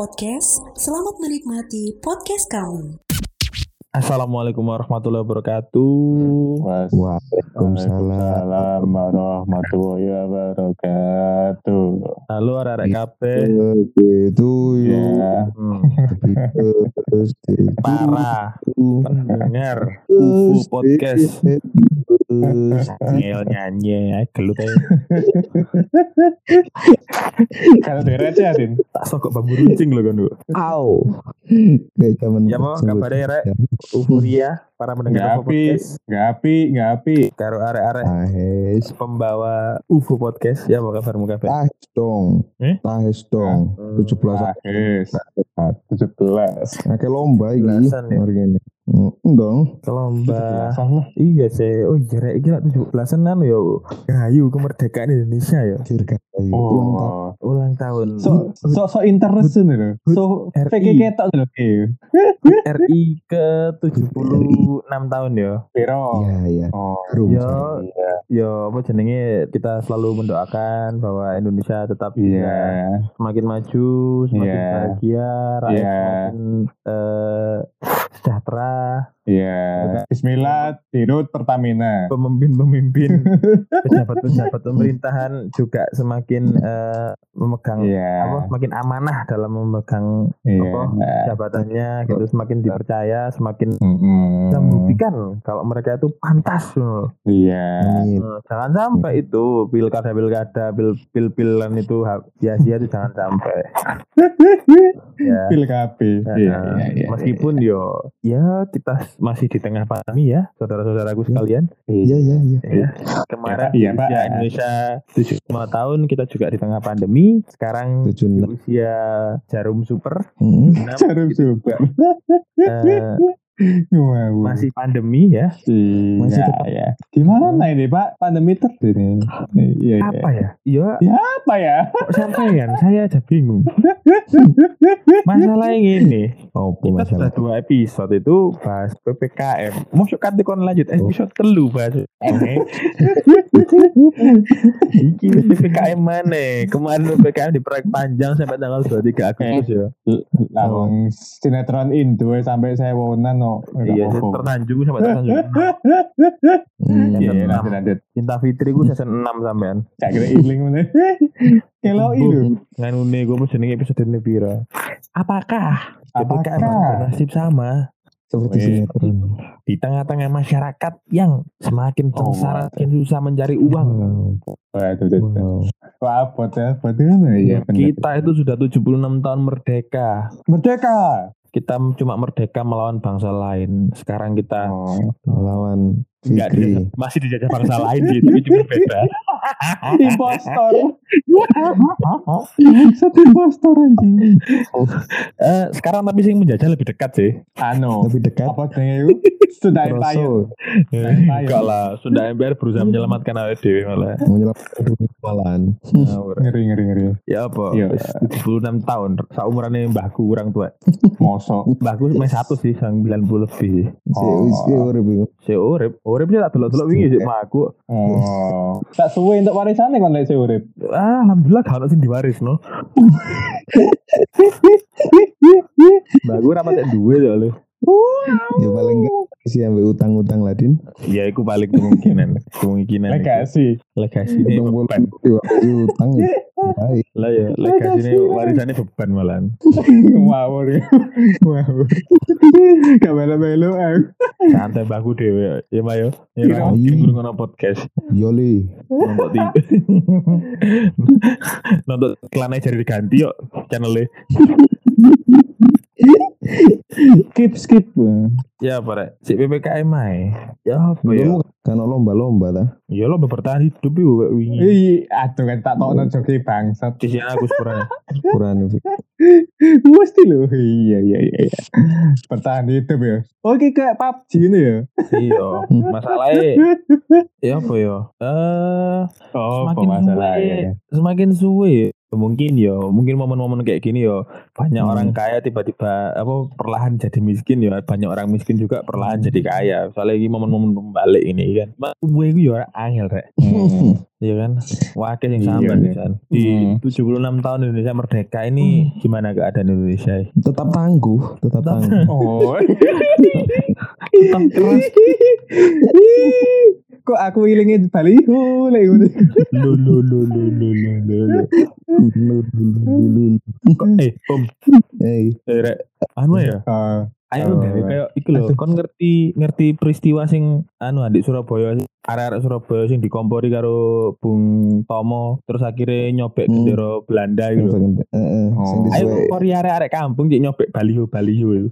Podcast. Selamat menikmati podcast kami. Assalamualaikum warahmatullahi wabarakatuh. Waalaikumsalam warahmatullahi wabarakatuh. Halo arek kabeh. Begitu ya. Hmm. Parah. Pendengar UFO podcast. Ngel nyanyi gelut aja. Kalau deret ya, Din. Tak sokok bambu runcing loh kan lu. Au. Kayak zaman Ya mau kabarnya rek. Euforia para pendengar UFO Gapi, podcast. gapi, gapi. Karo arek-arek Tahes, pembawa UFO podcast. Ya apa kabarmu kabeh? tahes dong, Eh? tahes dong. Tujuh belas, Ahis. Tujuh belas. Oke lomba ini. Ya? Hari ini. Hmm, dong. Lah. Iya sih. Oh iya rek iki lak 17-an anu ya. Gayu kemerdekaan Indonesia ya. Dirgayu. Ulang tahun. Oh. Ulang tahun. So, so, so interest ini loh. So, RI. PK ketok loh. Iya. RI ke 76 tahun ya. Piro. Iya, iya. Oh. Ya, Iya. ya apa jenenge kita selalu mendoakan bahwa Indonesia tetap Iya. semakin maju, semakin Iya. bahagia, rakyat Iya. semakin eh, sejahtera, Iya. Bismillah, dirut Pertamina. pemimpin-pemimpin, pejabat-pejabat pemerintahan juga semakin eh, memegang Iya. apa semakin amanah dalam memegang Iya. apa, jabatannya gitu, semakin dipercaya, semakin Mm-mm. bisa membuktikan kalau mereka itu pantas loh. Iya. Eh, Jangan sampai itu pilkada pilkada pil pil pilan itu sia-sia itu jangan sampai. ya. Pil. Nah, Iya, iya, iya. Meskipun yo ya kita masih di tengah pandemi ya saudara-saudaraku sekalian. Iya, iya, iya. Ya. Kemarin Iya, di Pak. usia Indonesia 75 tahun kita juga di tengah pandemi. Sekarang Tujuh di enam. usia jarum super Hmm. enam, Jarum super. eh, Wow. masih pandemi ya. Iya, masih tetap- ya. Gimana ini Pak? Pandemi terus ini. Iya, iya. Apa ya? Ya Ya apa ya? kok sampean saya aja bingung. Masalahnya gini, Apa kita masalah? sudah dua episode itu bahas PPKM. Mau kan kon lanjut episode telu bahas. Iki wis PPKM mana? Kemarin PPKM diperpanjang sampai tanggal 23 Agustus ya. Lawang sinetron Indo sampai saya wonan Iya, tertanjung sampai tertanjung. Hmm. Iya, Season lanjut 6. lanjut. Cinta Fitri gue season 6 sampean. Cak kira iling mana? Kalau itu. Nganu gue mau jenenge episode ini pira. Apakah Apakah? nasib sama Seperti sinetron. di tengah-tengah masyarakat yang semakin Oh, sengsara, semakin susah mencari uang. Waduh. Wow. Wah, apa tuh? Apa tuh? Iya. Kita itu sudah 76 tahun merdeka. merdeka. Kita cuma merdeka melawan bangsa lain. Sekarang kita Oh. Melawan enggak Fikri. dijajah- masih dijajah bangsa lain sih, tapi cuma beda. Impostor. Satu impostor anjing. Eh, sekarang tapi sih menjajah lebih dekat sih. Anu. Lebih dekat. Apa dengan itu? Sudah empire. Kroso. Enggak lah, sudah MPR berusaha menyelamatkan awet dewi malah. Menyelamatkan dunia malahan. Ngeri ngeri ngeri. Ya apa? Iya. Wis 76 tahun. Saumurannya mbahku kurang tua. Mosok. Mbahku mes satu sih, sang 90 lebih. Si wis ki urip. Si urip, urip tak delok-delok wingi sih mbahku. Oh. Tak suwe untuk warisannya kan lek urip. Ah, alhamdulillah gak ono sing diwaris no. Mbahku ora patek duwe soalnya. Ya paling enggak sih ambek utang-utang lah Din. Ya iku paling kemungkinan. Kemungkinan. Legasi. Legasi ini Utang beban. utang. ya. Baik. Lah ya, legasi ini warisannya beban malahan. Ngawur. Ngawur. Gak melo-melo aku. Santai mbahku dhewe. Ya Mayo. Ya ora mungkin ngono podcast. Yoli. Nonton di Nonton iklannya jadi diganti yuk channelnya. Skip skip. Ya apa rek? Si PPKM ae. Ya apa ya? Kan lomba-lomba ta? Ya lo bertahan hidup iku kayak wingi. Ih, aduh kan tak tau joki bangsat. Sisi aku sepurane. Kurang itu. Mesti loh. Iya iya iya. iya. Bertahan hidup ya. Oke kayak PUBG ini ya. Iya. Masalahnya ya apa ya? Eh Oh, semakin masalah ya. semakin suwe mungkin ya mungkin momen-momen kayak gini ya banyak Hmm. orang kaya tiba-tiba apa perlahan jadi miskin ya banyak orang miskin miskin juga perlahan jadi kaya. Soalnya ini momen-momen balik ini kan. Mak gue itu ya angel rek. Iya kan? Wakil yang Iya, sambat nih. kan. Di Hmm. 76 tahun Indonesia merdeka ini gimana keadaan Indonesia? Tetap tangguh, tetap tangguh. Oh. Tetap keras. Kok aku ilingin baliho lek ngono. Lo lo lo lo lo lo lo. Eh om Eh, rek anu ya. Ah, Ayo Oh, gawe kayak iki lho, kon ngerti ngerti peristiwa sing anu adik Surabaya arek-arek Surabaya sing dikompori karo Bung Tomo terus akhirnya nyobek Hmm. bendera Belanda gitu. lho. Heeh. Ayo kompori arek-arek kampung cek nyobek baliho-baliho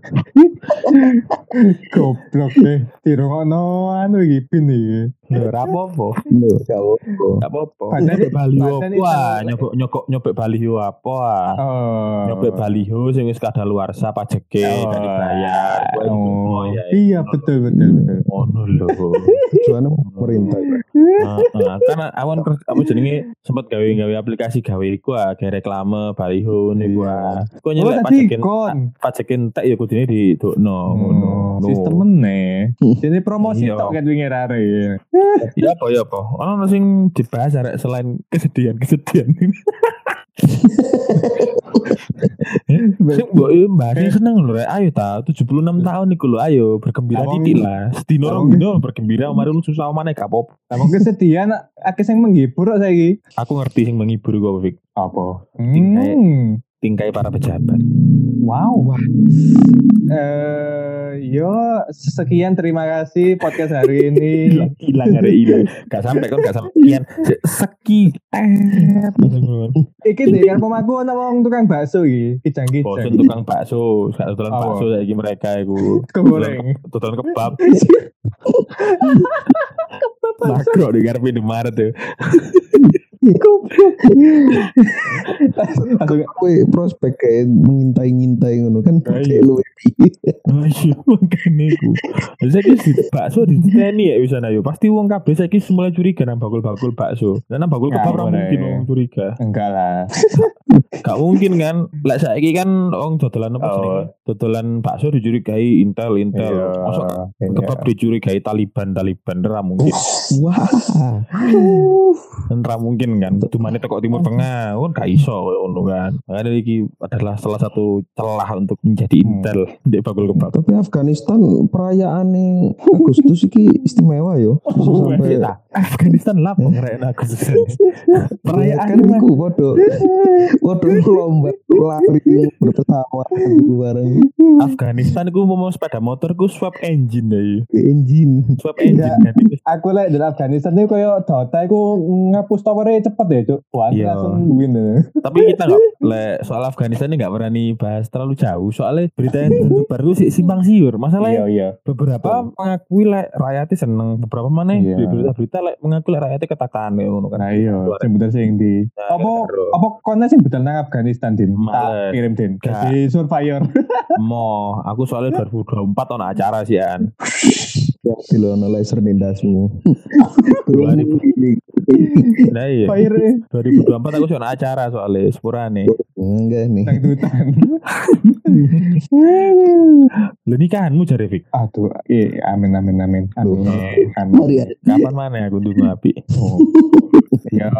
goblok deh. Dirungokno anu iki bin iki. Lho apa-apa. Lho, apa-apa. Gak apa-apa. Nyobek baliho apa? Nyobek nyokok nyobek baliho apa? ah? Oh. Nyobek baliho sing wis kadaluarsa pajeke Oh. gak dibayar. Wah, itu Oh, semua ya. iya betul betul betul. Ngono lho. Tujuannya pemerintah. Heeh, karena awan apa jenenge sempat gawe-gawe aplikasi gawe iku ah, reklame baliho niku ah. Kok Oh nyelek tadi pajekin kon. pajekin tak ya kudune di dokno ngono. Oh, sistem meneh. Jadi promosi Iya. tok ket wingi rare. Ya apa ya apa. Ono sing dibahas arek selain kesedihan-kesedihan ini. Sing mbok mbak sing seneng lho rek. Ayo ta 76 tahun iku lho ayo bergembira titik lah. Sedino rong dino bergembira mari lu susah maneh gak apa-apa. Lah kesedihan akeh sing menghibur kok saiki. Aku ngerti sing menghibur kok Fik. Apa? Hmm. Tingkai para pejabat. Wow. Eh, yo sekian terima kasih podcast hari ini. hilang ada hilang gak sampai kan gak sampai sekian seki tet Iki deh kan pemaku ana wong tukang bakso iki, bosen kijang-kijang. tukang bakso gak tutulan Apa? bakso lagi mereka iku Kegoreng. tutulan kebab makro di garap Indomaret tuh Kowe prospek kayak mengintai-ngintai ngono kan Kayak kayak lu. Iya, makanya iku. Saya kira di bakso di teni ya bisa ayo. Pasti uang kabeh saya kira mulai curiga nang bakul-bakul bakso. Karena bakul kebab ora boleh. mungkin wong curiga. enggak lah. Gak mungkin kan. Lek saiki kan wong dodolan apa Oh. jenenge? Dodolan bakso dicurigai Intel, Intel. Iya. Masa Iya. kebab dicurigai Taliban, Taliban ora mungkin. Wah. Kan ora mungkin kan. Dumane teko Timur Tengah, kan gak iso ngono kan. Makanya iki adalah salah satu celah untuk menjadi Hmm. Intel di bakul kebab. Tapi Afghanistan perayaan Agustus iki istimewa yo. Sampai Kita Afghanistan lah pengerayaan Agustus. Perayaan iku podo podo lomba lari berpesawat iku bareng Afghanistan ku mau sepeda motor ku swap engine ya. iya. engine. Swap engine Aku lek dari Afghanistan itu koyo Dota iku ngapus towernya cepet ya, Cuk. Wah, Iya. langsung win. ya. tapi kita nggak le soal Afghanistan ini nggak berani bahas terlalu jauh soalnya berita yang baru sih simpang siur Iya, masalahnya iya. beberapa mengakui lek rakyatnya seneng beberapa mana Iya. berita-berita lek mengakui lek rakyatnya ketakan ya ngono kan Nah iya, sing bener sing di. Nah, Apa apa konten sing bener nang Afghanistan, Din? Tak kirim, Din. Jadi surveyor. mo aku soalnya 2024 ono acara sih an Dilono laser nindasmu. 2000 nah iya Fire 2024 aku sih ono acara soalnya sepurane Enggak nih. dangdutan. lu nikahanmu jare Fik Aduh, iya, amin amin amin. Amin. Amin. Kapan mana aku tunggu api Oh. Ya,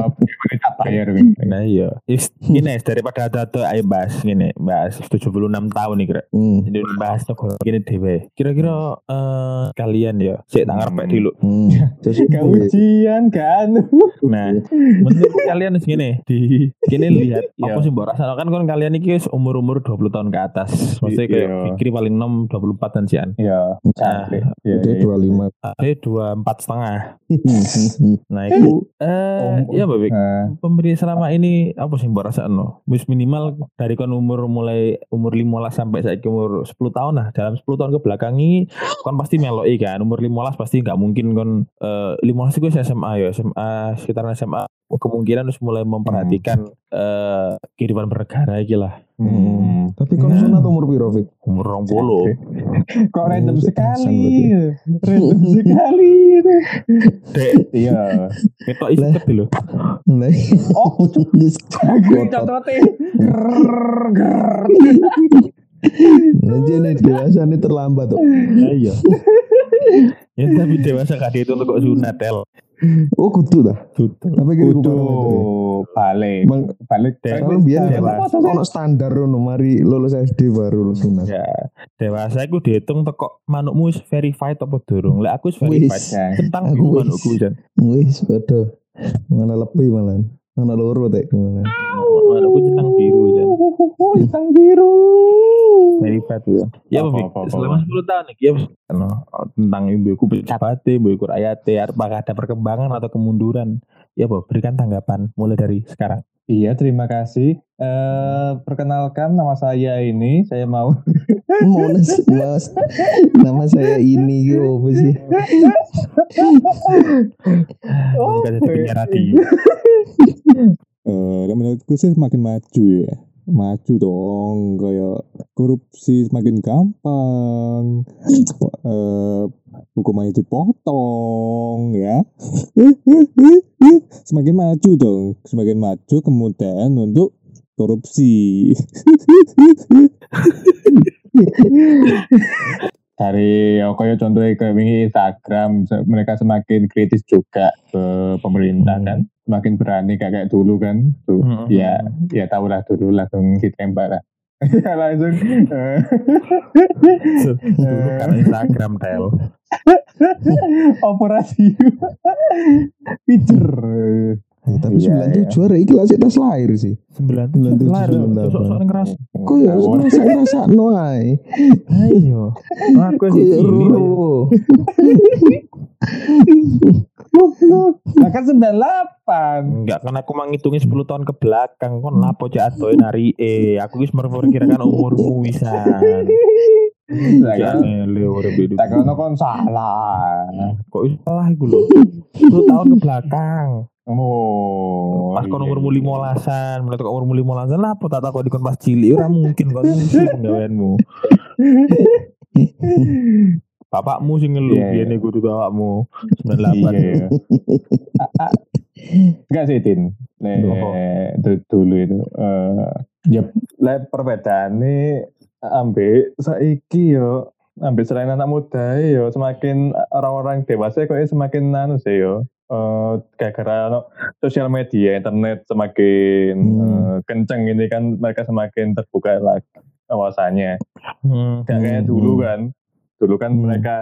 bayar Win. Nah iya. Is, gini daripada ada ayo bahas gini, bahas 76 tahun nih kira. Hmm. Jadi bahas negara gini dewe. Kira-kira eh, kalian ya, saya tak ngarep Hmm. dulu. Hmm. Terus Gak ujian, gak anu. Nah, menurut kalian gini di gini lihat Iya. apa sih mbak rasanya kan kan kalian ini umur umur 20 tahun ke atas. Maksudnya kayak Iya. Fikri paling 6 24 dan sian. Ya, cantik. Ya, Dia ya. dua lima. Saya dua empat setengah. Nah itu eh Oh, ya. Nah, pemberi selama ini apa sih mbak rasa no? Wis minimal dari kon umur mulai umur 15 sampai saya umur 10 tahun lah. Dalam 10 tahun ke belakang ini kon pasti meloi kan. Umur 15 pasti nggak mungkin kon eh 15 itu SMA ya. SMA sekitaran SMA kemungkinan harus mulai memperhatikan eh kehidupan bernegara iki lah hmm. Tapi kalau Nah. sunat umur piro, Fik? umur 20 Kok random sekali. Random sekali. dek Iya. ketok isket dulu Nah, Oh. Grrrr, grrrr. Nanti nih dewasa nih terlambat tuh. Ya, iya. ya tapi dewasa dihitung untuk kok sunat tel. Oh kudu dah. Tapi kira Kudu kudu. balik. Balik. Kalau biar ono standar ono mari lulus SD baru lulus sunat. Ya, dewasa iku dihitung teko manukmu wis verified apa durung. Lek aku wis Wis. verified. Ya. Tentang Aku manukku jan. Wis padha. Mana lebih malah. Mana loro tek malah. Manukku centang biru jan. Hitam biru. Verified ya. Ya apa, Apa, Selama 10 tahun iki ya tentang ibuku pejabatnya, ibuku rakyatnya, apakah ada perkembangan atau kemunduran? Ya, Boh, berikan tanggapan mulai dari sekarang. Iya, terima kasih. Eh, perkenalkan nama saya ini, saya mau Monas, mas, nama saya ini yo apa sih? Oh, Bukan jadi penyiar radio. Eh, menurutku sih semakin maju ya maju dong kayak korupsi semakin gampang. Eh hukumannya dipotong ya. Semakin maju dong semakin maju kemudian untuk korupsi dari oh, kayak contohnya kayak wingi Instagram mereka semakin kritis juga ke pemerintah Hmm. kan. Semakin berani kayak kayak dulu kan. Tuh Hmm. ya ya tahu lah dulu langsung ditembak lah. Ya, langsung eh, Dulu kan Instagram tel. operasi. Pijer Eh, tapi Iya, sembilan iya. tujuh hari kelas tas lahir sih. Sembilan Sembilan tujuh, Lahir, sembilan delapan. Sok-sok ngeras. Kok ya ngerasa ngerasa no ay. Ayo. Aku sih nah kan 98 Enggak kan aku menghitungi 10 tahun ke belakang kon lapo cek atoe nari eh aku wis memperkirakan umurmu wisan. Lah, Ya kan? Tak kono kon salah Kok wis salah iku lho. 10 tahun ke belakang. Oh Pas kon iya, umurmu iya. limolasan, mulai kok umurmu lah apa tak takut dikon pas cilik ora mungkin kon penggaweanmu. Bapakmu sing ngeluh Iya, iya. biyen iku kudu bapakmu Iya, 98. iya. Enggak sih Tin. Nek du- dulu itu eh ya perbedaan nih ambek saiki yo ambek selain anak muda yo semakin orang-orang dewasa kok semakin anu sih yo eh gara-gara no, sosial media internet semakin Hmm. eh, kenceng ini kan mereka semakin terbuka lagi wawasannya Hmm. Gak kayak Hmm, dulu kan. Dulu kan Hmm. mereka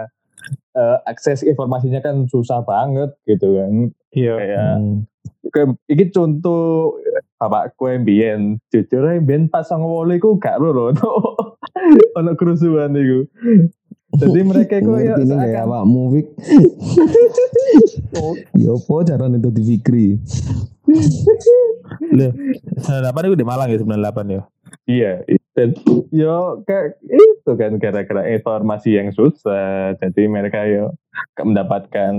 eh, akses informasinya kan susah banget gitu kan. Iya. Kayak Hmm. iki contoh bapakku yang biyen jujur aja biyen pas wole iku gak lho ono kerusuhan iku. Jadi mereka kok ya nih kayak awakmu Fik. Ya apa carane itu difikri? Lho, 98 itu di Malang ya 98 ya. iya dan yo kayak itu kan gara-gara informasi yang susah jadi mereka yo gak mendapatkan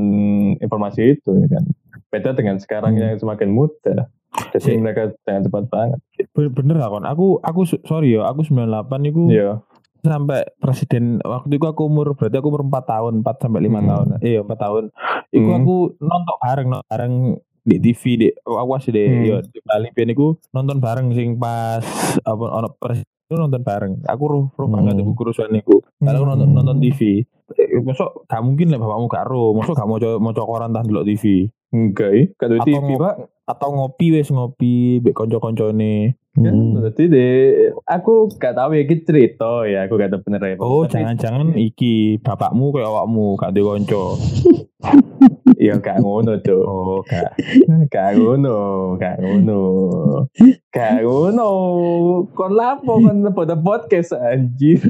informasi itu ya kan beda dengan sekarang Hmm. yang semakin mudah jadi Si- mereka jangan cepat banget Bener, bener lah kon. Aku aku sorry ya, aku 98 itu iya sampai presiden waktu itu aku umur berarti aku umur 4 tahun, 4 sampai 5 Hmm. tahun. Iya, 4 tahun. Iku Hmm. aku nonton bareng nonton bareng di TV di awas di Hmm. yo di Bali ben iku nonton bareng sing pas apa ono presiden itu nonton bareng. Aku roh roh banget Hmm. iku kerusuhan iku. Kalau aku nonton Hmm. nonton TV. Eh, Masuk gak mungkin lah bapakmu gak roh. Masuk gak mau mau koran tah delok TV. enggak ya gak ada Atau TV pak Atau ngopi wes ngopi mbek kanca-kancane. kan Hmm. jadi deh aku gak tahu ya iki cerita ya aku gak tahu bener ya. Oh, Tapi- jangan-jangan iki bapakmu kayak awakmu gak duwe kanca. iya gak ngono tuh Oh, gak. Gak ngono, gak ngono. Gak ngono. Kon lapo kon pada podcast anjir.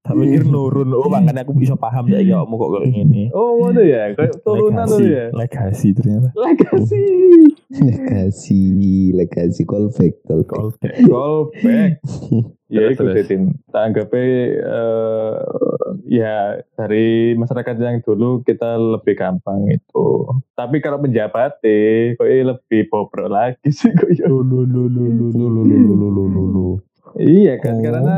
Tak pikir nurun. Oh, makanya aku bisa paham ya awakmu kok kayak gini. Oh, ngono ya. Kayak turunan tuh ya. Legasi ternyata. Legasi. Legasi, legasi callback, callback. Callback. Ya itu sih Tin. Tak anggapnya eh, ya dari masyarakat yang dulu kita lebih gampang itu. Tapi kalau penjabat kok lebih bobrok lagi sih kok ya. Lu lu lu lu lu. Lu lu lu lu lu lu lu. Iya kan Oh. karena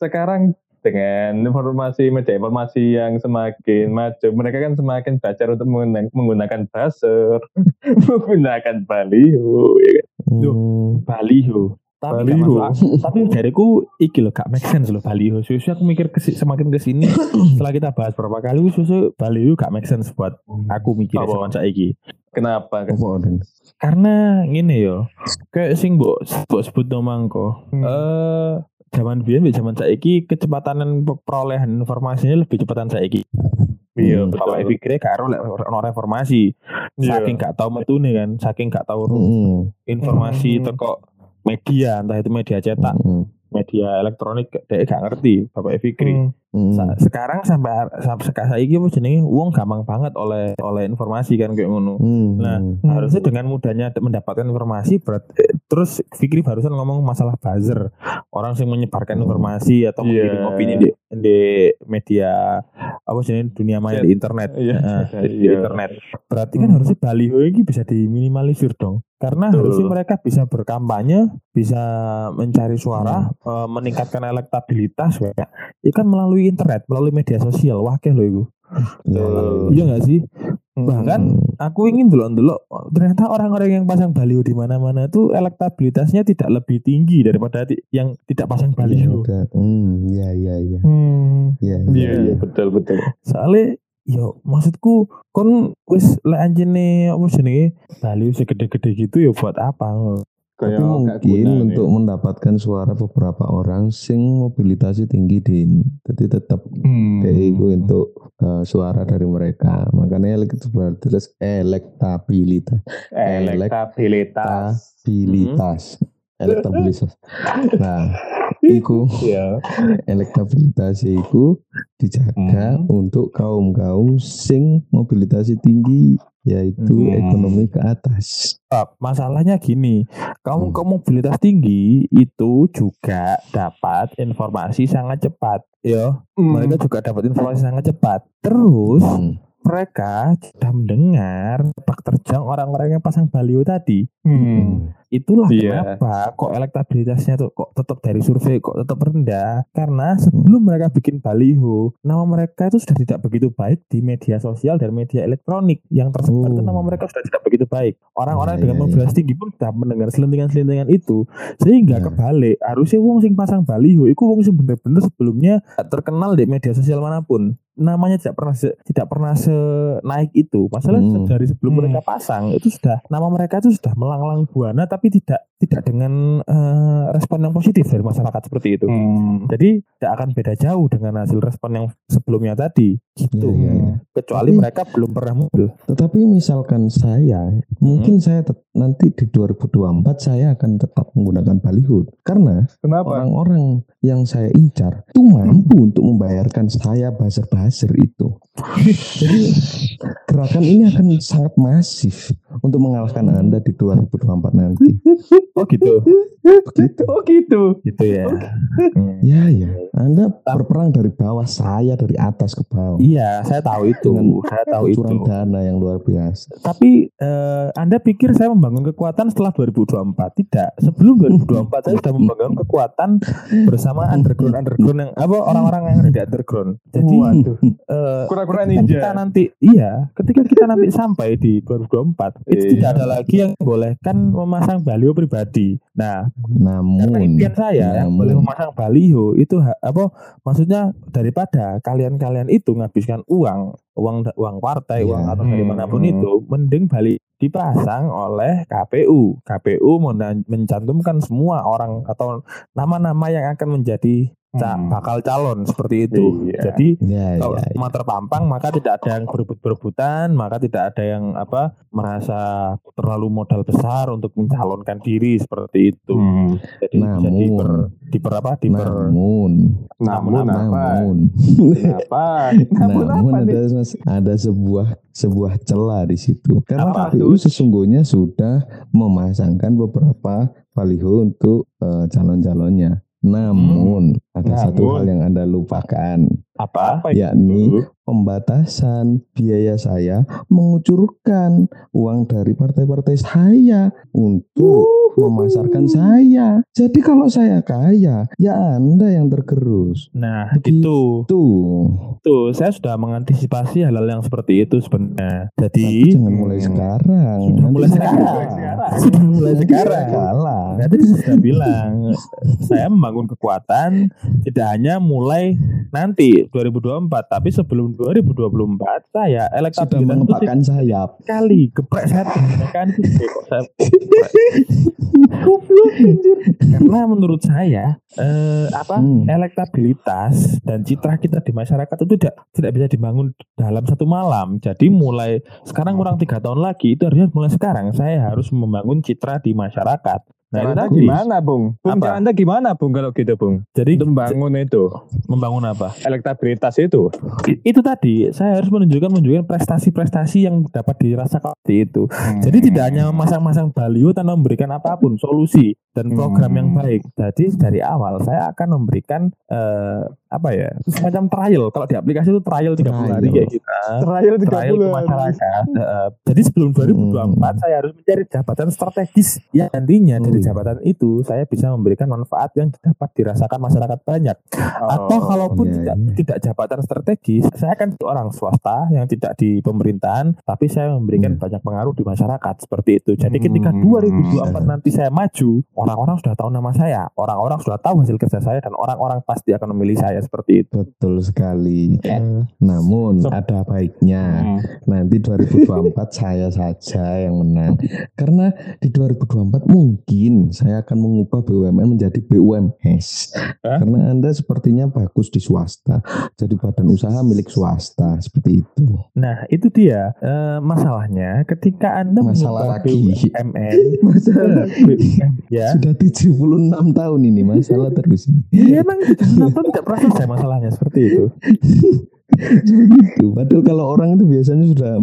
sekarang dengan informasi media informasi yang semakin maju, mereka kan semakin belajar untuk menggunakan, menggunakan buzzer, menggunakan baliho. Ya kan? Hmm. Baliho. Tapi gak Baliho. masalah. tapi dariku iki loh gak make sense loh baliho susu aku mikir kesi- semakin ke sini setelah kita bahas berapa kali susu baliho gak make sense buat aku mikir Apa? sama saiki Kenapa? Apa Odin? karena gini yo kayak sing mbok mbok sebut nomangko Hmm. eh zaman biyen zaman saiki kecepatan perolehan informasinya lebih cepatan saiki Iya, Hmm, betul. pikirnya gak ono informasi Iya. saking gak tahu metune kan saking gak tahu Mm-mm. informasi Hmm. teko media entah itu media cetak Mm-mm. media elektronik dia gak ngerti Bapak Fikri Hmm. Sa- sekarang sampai sampai sekarang saiki apa jenenge wong gampang banget oleh oleh informasi kan kayak ngono Mm. Nah, Hmm. harusnya dengan mudahnya mendapatkan informasi berat eh, terus Fikri barusan ngomong masalah buzzer orang yang menyebarkan Hmm. informasi atau Iya. mengirim opini di, di media apa sih dunia maya di internet Iya, Nah, di, di iya. internet berarti kan Hmm. harusnya baliho ini bisa diminimalisir dong karena Betul. harusnya mereka bisa berkampanye bisa mencari suara Hmm. eh, meningkatkan elektabilitas ya itu kan melalui internet melalui media sosial wakil loh itu Ya. iya nggak sih Hmm. bahkan aku ingin dulu dulu ternyata orang-orang yang pasang baliho di mana-mana itu elektabilitasnya tidak lebih tinggi daripada yang tidak pasang Iya, baliho. Hmm, iya iya iya. Hmm. Iya Iya, iya, betul, betul. Soalnya yo maksudku kon wis lek anjene apa jenenge baliho segede-gede gitu ya buat apa? Tapi Kayak gak mungkin guna untuk mendapatkan suara beberapa orang sing mobilitasnya tinggi din. Jadi tetap Hmm. itu untuk uh, suara dari mereka. Makanya elektabilitas elektabilitas elektabilitas. elektabilitas elektabilitas. Nah, iku Iya. elektabilitas iku dijaga Hmm. untuk kaum kaum sing mobilitasnya tinggi yaitu Hmm. ekonomi ke atas. Ah, Masalahnya gini, kamu Hmm. kamu mobilitas tinggi itu juga dapat informasi sangat cepat, ya. Hmm. Mereka juga dapat informasi sangat cepat. Terus Hmm. Mereka sudah mendengar sepak terjang orang-orang yang pasang baliho tadi. Hmm. Itulah Iya. kenapa kok elektabilitasnya tuh kok tetap dari survei kok tetap rendah karena sebelum mereka bikin baliho, nama mereka itu sudah tidak begitu baik di media sosial dan media elektronik yang tersebar itu Oh. nama mereka sudah tidak begitu baik. Orang-orang Iya, dengan iya, mobilitas tinggi pun sudah mendengar selentingan-selentingan itu sehingga Iya. kebalik harusnya wong sing pasang baliho itu wong sing bener-bener sebelumnya terkenal di media sosial mana pun namanya tidak pernah se- tidak pernah senaik itu masalah Hmm. dari sebelum Hmm. mereka pasang itu sudah nama mereka itu sudah melanglang buana tapi tidak tidak dengan eh, respon yang positif dari masyarakat seperti itu Hmm. jadi tidak akan beda jauh dengan hasil respon yang sebelumnya tadi gitu iya. kecuali Tapi- mereka belum pernah muncul Tetapi misalkan saya, mungkin saya nanti di 2024 saya akan tetap menggunakan baliho karena Kenapa? orang-orang yang saya incar itu mampu untuk membayarkan saya buzzer-buzzer itu. Jadi gerakan ini akan sangat masif untuk mengalahkan Anda di 2024 nanti. oh gitu Begitu. Oh gitu. gitu ya Hmm. Ya ya, Anda berperang dari bawah, saya dari atas ke bawah. Iya saya tahu itu Dengan saya tahu itu dana yang luar biasa. Tapi eh, Anda pikir saya membangun kekuatan setelah 2024? Tidak. Sebelum 2024 saya sudah membangun kekuatan bersama underground underground yang apa orang-orang yang ada di underground. Jadi Waduh. eh, Kura-kura ketika kita ninja. nanti iya, ketika kita nanti sampai di 2024 itu Iya. tidak ada lagi yang bolehkan memasang baliho pribadi. Nah, Namun, karena impian saya yang namun- boleh memasang baliho itu apa maksudnya daripada kalian-kalian itu menghabiskan uang uang uang partai Iya. uang atau dari Hmm. mana pun itu mending balik dipasang oleh KPU KPU mencantumkan semua orang atau nama-nama yang akan menjadi ca- Hmm. bakal calon seperti itu Iya. jadi ya, kalau ya, semua terpampang maka tidak ada yang berebut-berebutan maka tidak ada yang apa merasa terlalu modal besar untuk mencalonkan diri seperti itu Hmm. jadi bisa Namun- diper diper apa diper namun, Namun apa? namun, Kenapa? Namun namun apa nih? ada ada sebuah sebuah celah di situ. Karena Apa KPU tuh? sesungguhnya sudah memasangkan beberapa baliho untuk eh, calon-calonnya. Namun ada satu Namun. hal yang anda lupakan, apa yakni? Pembatasan biaya saya mengucurkan uang dari partai-partai saya untuk memasarkan saya. Jadi kalau saya kaya, ya Anda yang tergerus. Nah, Begitu. itu Tuh. tuh saya sudah mengantisipasi hal-hal yang seperti itu sebenarnya. Jadi Tapi jangan mulai sekarang. Sudah Nanti mulai sekarang. Sudah mulai Nanti sekarang. kalah. Saya sudah bilang saya membangun kekuatan tidak hanya mulai nanti 2024 tapi sebelum 2024 saya Sudah elektabilitas itu mengepakkan sayap. sekali geprek saya kan? Kok saya karena menurut saya eh, apa Hmm. elektabilitas dan citra kita di masyarakat itu tidak tidak bisa dibangun dalam satu malam. Jadi mulai sekarang kurang tiga tahun lagi itu harusnya mulai sekarang. Saya harus membangun citra di masyarakat nah anda gimana, Bung? Bung, Apa? anda gimana, Bung, kalau gitu, Bung? jadi membangun itu, membangun apa elektabilitas itu. Itu tadi saya harus menunjukkan menunjukkan prestasi-prestasi yang dapat dirasakan itu Jadi Hmm. tidak hanya memasang-masang baliho tanpa memberikan apa pun solusi dan program Hmm. yang baik. Jadi dari awal saya akan memberikan eh, apa ya semacam trial. Kalau di aplikasi itu trial 30 hari Trial. kayak kita. Trial tiga Trial ke bulan. masyarakat. Eh, jadi sebelum 2024 Hmm. saya harus mencari jabatan strategis yang nantinya dari Hmm. jabatan itu saya bisa memberikan manfaat yang dapat dirasakan masyarakat banyak. Atau Oh. kalaupun iya, tidak iya. tidak jabatan strategis, saya kan orang swasta yang tidak di pemerintahan, tapi saya memberikan Hmm. banyak pengaruh di masyarakat seperti itu. Jadi ketika Hmm. 2024 nanti saya maju, orang-orang sudah tahu nama saya, orang-orang sudah tahu hasil kerja saya dan orang-orang pasti akan memilih saya seperti itu. Betul sekali. Eh, Namun So- ada baiknya Hmm. nanti 2024 saya saja yang menang. Karena di 2024 mungkin saya akan mengubah BUMN menjadi BUMS. Hah? Karena Anda sepertinya bagus di swasta. Jadi badan usaha milik swasta seperti itu. Nah itu dia eh, masalahnya ketika anda Masalah mengubah lagi. BUMN, Masalah BUMN ya, sudah 76 tahun ini masalah terus ini. ya emang kenapa tidak pernah selesai masalahnya seperti itu. Gitu. Padahal kalau orang itu biasanya sudah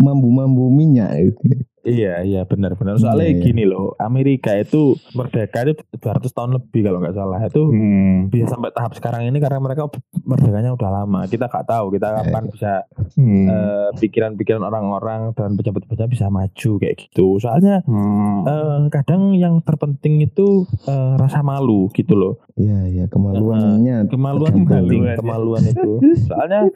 mambu-mambu minyak gitu. Iya iya benar benar soalnya Iya, iya. gini loh Amerika itu merdeka itu 200 tahun lebih kalau nggak salah itu Hmm. bisa sampai tahap sekarang ini karena mereka merdekanya udah lama kita nggak tahu kita kapan bisa Hmm. eh, pikiran-pikiran orang-orang dan pejabat-pejabat bisa maju kayak gitu soalnya Hmm. eh, kadang yang terpenting itu eh, rasa malu gitu loh Iya, iya, kemaluannya kemaluan tergantung. penting Kemaluan, kemaluan itu soalnya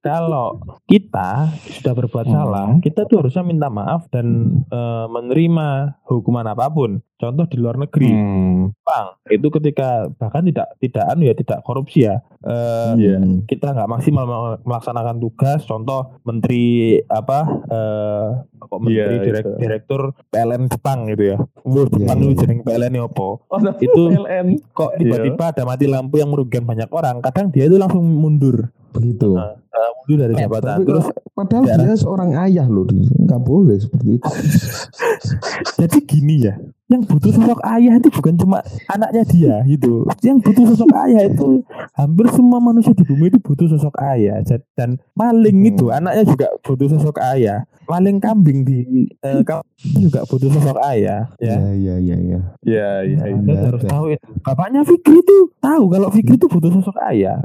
kalau kita sudah berbuat Hmm. salah kita tuh harusnya minta maaf dan eh, menerima hukuman apa pun contoh di luar negeri Hmm. Jepang itu ketika bahkan tidak tidak anu ya tidak korupsi ya Eh, Iya. Hmm. kita nggak maksimal mel- melaksanakan tugas contoh menteri apa eh kok menteri Iya, direk- direktur PLN Jepang gitu ya Jepang Iya, itu iya. jeneng PLN ini apa Oh, Itu PLN. kok tiba-tiba ada mati lampu yang merugikan banyak orang kadang dia itu langsung mundur Begitu. Nah, mundur dari jabatan tapi terus padahal dia seorang ayah loh, nggak boleh seperti itu. jadi gini ya yang butuh sosok ayah itu bukan cuma anaknya dia gitu yang butuh sosok ayah itu hampir semua manusia di bumi itu butuh sosok ayah dan maling Hmm. itu anaknya juga butuh sosok ayah maling kambing di eh, kampung juga butuh sosok ayah ya Iya, iya, iya, iya. Iya, iya, iya. Anda Ada, harus ada. tahu itu bapaknya Fikri itu tahu kalau Fikri itu butuh sosok ayah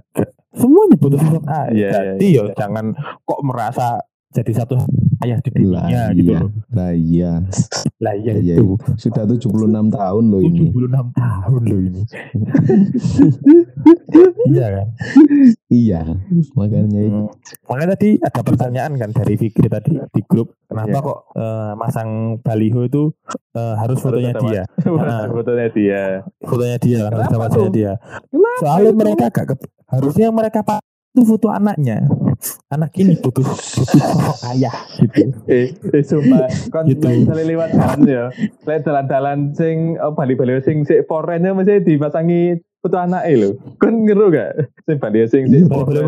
semuanya butuh sosok ayah Iya, iya, jadi iya. yo jangan kok merasa jadi satu ayah di Lah dunia gitu iya, loh lah iya. lah ya Iya, itu Sudah 76 tahun loh ini. 76 tahun loh ini. iya kan. Iya, makanya itu. Hmm. Makanya tadi ada pertanyaan kan dari Fikri tadi di grup, kenapa Iya. kok eh, masang baliho itu eh, harus fotonya dia, Wah, Fotonya dia. fotonya dia, kan, harus Kenapa sama dia. Kenapa Soalnya itu? mereka gak ke- harusnya mereka pak itu foto anaknya. Anak ini butuh ayah gitu. Eh, eh sumpah, kon Gitu. misalnya lewat jalan ya, lewat jalan-jalan sing oh, bali-bali sing sik forennya mesti dipasangi foto anak lho. Kon ngeru gak? Sing bali sing sik Iya, foren.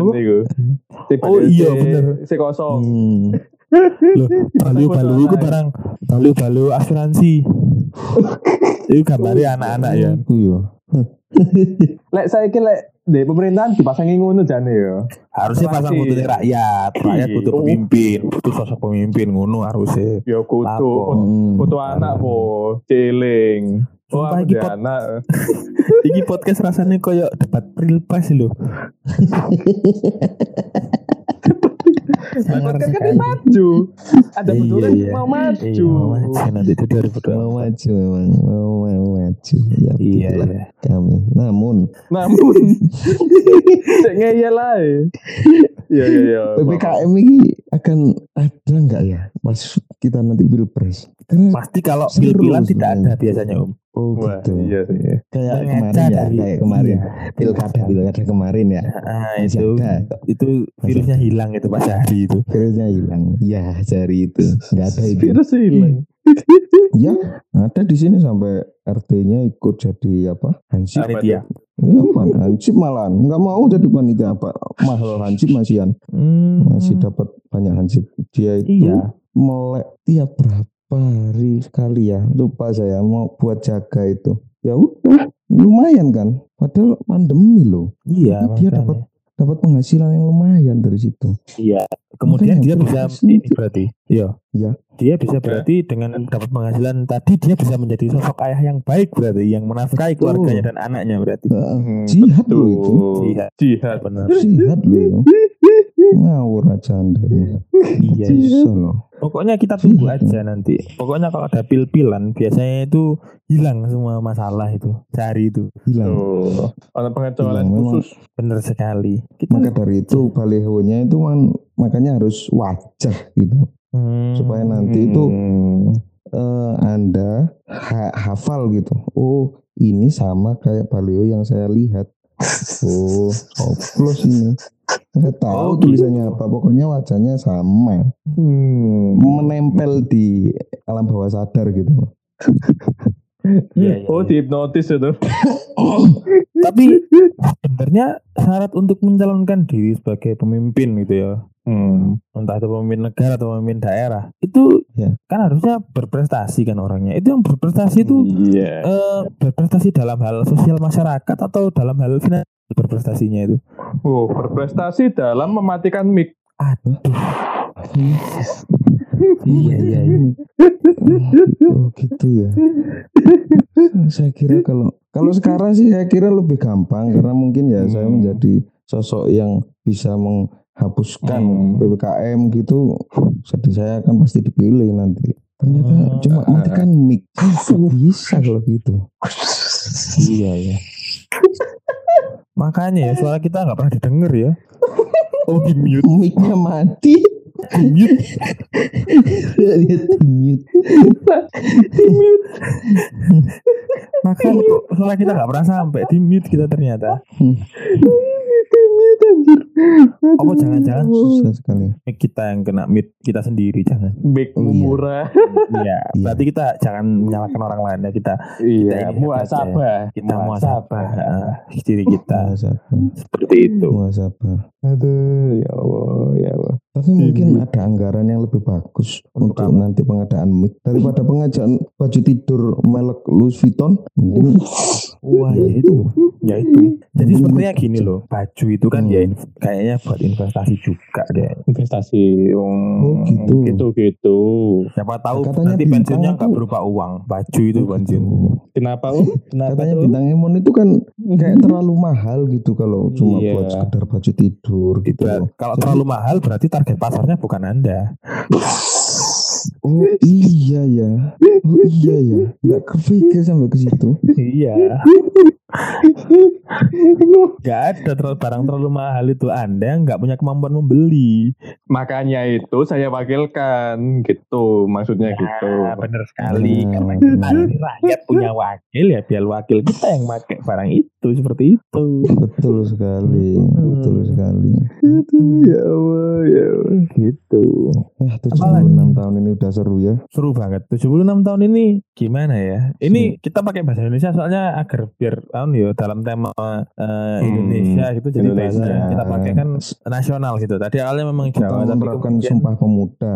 Sing Oh, iya, bener. Sik kosong. Hmm. Loh, balu-balu itu barang balu-balu asuransi. Itu gambarnya anak-anak ya. Iya. Lek saiki lek di pemerintahan dipasangi ngono jane ya. Harusnya pasang fotonya rakyat. Rakyat Iya. butuh pemimpin, butuh sosok pemimpin ngono harusnya. Ya kudu foto, Hmm. foto anak po, celing. Oh, aku pot- anak. Iki podcast rasanya koyo debat pilpres lho. Podcast kan maju. Ada Iya, betul iya. mau Iya, maju. mau maju nanti itu 2024. mau maju memang mau, mau maju ya Iya, iya. kami namun Namun ngeyel ae. Iya iya iya. ppkm ini akan ada nggak ya pas kita nanti pilpres karena Pasti kalau pil-pilan tidak ada biasanya om. oh Wah, gitu iya sih. kayak kemarin ya dari- kayak kemarin Iya. pilkada pilkada kemarin ya Ah itu ada. itu virusnya hilang itu pas hari itu. virusnya hilang ya jari itu nggak ada itu Virus hilang. ya ada di sini sampai RT-nya ikut jadi apa hansip Panitia. Ya, pan, hansip malah nggak mau jadi panitia apa. Mahal hansip masihan Hmm, masih dapat banyak hansip. Dia itu Iya. melek tiap berapa hari sekali ya. Lupa saya mau buat jaga itu. Ya udah lumayan kan. Padahal pandemi loh. Iya, Tapi dia dapat dapat penghasilan yang lumayan dari situ Iya. Kemudian Makanya dia bisa ini berarti. Iya. Iya. Dia bisa berarti dengan dapat penghasilan tadi dia bisa menjadi sosok ayah yang baik berarti yang menafkahi keluarganya dan anaknya berarti. Heeh. Hmm, jihad loh itu. Jihad. Jihad. Benar. jihad loh itu ngawur aja anda Iya. iya. bisa loh Pokoknya kita tunggu Jihad. aja nanti. Pokoknya kalau ada pil-pilan biasanya itu hilang semua masalah itu sehari itu. hilang Tuh. Ada pengecualian khusus. Benar sekali. Kita maka dari itu balihonya itu kan makanya harus wajah gitu Hmm. supaya nanti itu Hmm. eh, anda ha- hafal gitu oh ini sama kayak baliho yang saya lihat oh oplos ini nggak tahu Oh, tulisannya gitu. apa pokoknya wajahnya sama Hmm. menempel di alam bawah sadar gitu Iya, iya, Oh, iya. dihipnotis itu. Tapi sebenarnya syarat untuk mencalonkan diri sebagai pemimpin gitu ya. Hmm. Entah itu pemimpin negara atau pemimpin daerah. Itu Ya. kan harusnya berprestasi kan orangnya. Itu yang berprestasi itu Iya. eh, berprestasi dalam hal sosial masyarakat atau dalam hal finansial berprestasinya itu. Oh, berprestasi dalam mematikan mic. Aduh. iya iya iya oh gitu ya saya kira kalau kalau sekarang sih saya kira lebih gampang karena mungkin ya saya Hmm. menjadi sosok yang bisa menghapuskan Hmm. ppkm gitu jadi saya akan pasti dipilih nanti ternyata Hmm. cuma matikan mic Nggak bisa kalau gitu Iya ya. Makanya ya suara kita nggak pernah didengar ya. Oh di mute, micnya mati di mute. dia di mute Makanya kok suara kita nggak pernah sampai di mute kita ternyata. Apa jangan-jangan susah sekali mic kita yang kena mute kita sendiri jangan. Mic Oh, iya. murah. Iya. Iya. Berarti kita jangan menyalahkan orang lain ya kita Iya, ini muasabah. kita muasabah eh, diri kita muasabah seperti itu. muasabah Aduh, ya Allah, ya Allah. Tapi mungkin ada anggaran yang lebih bagus Untuk untuk, nanti pengadaan mic daripada pengadaan baju tidur merek Louis Vuitton. Wah ya itu, ya itu. Jadi sepertinya gini loh, baju itu kan ya inv- kayaknya buat investasi juga deh. Investasi. Oh, gitu. Gitu gitu. Siapa tahu Katanya nanti pensiunnya nggak berupa uang, baju itu pensiun. Kenapa? Oh, kenapa katanya tuh? bintang Emon itu kan kayak terlalu mahal gitu kalau cuma Iya. buat sekedar baju tidur gitu. Kalau terlalu mahal berarti target pasarnya bukan anda. Oh iya ya. Oh iya ya. Nggak kepikir sampai ke situ. iya. Gak ada terlalu barang terlalu mahal itu anda yang nggak punya kemampuan membeli. Makanya itu saya wakilkan gitu, maksudnya gitu. Nah, benar sekali. Nah, Karena rakyat punya wakil ya biar wakil kita yang pakai barang itu seperti itu. Betul sekali. Hmm. Betul sekali. Aduh, ya Allah, ya Allah. Gitu. Ya Apalagi? 76 tahun ini udah seru ya. Seru banget. 76 tahun ini gimana ya? Ini kita pakai bahasa Indonesia soalnya agar biar tahun ya dalam tema eh, Indonesia gitu jadi bahasa Indonesia. yang kita pakai kan nasional gitu. Tadi awalnya memang Kita Jawa tapi kemudian sumpah pemuda.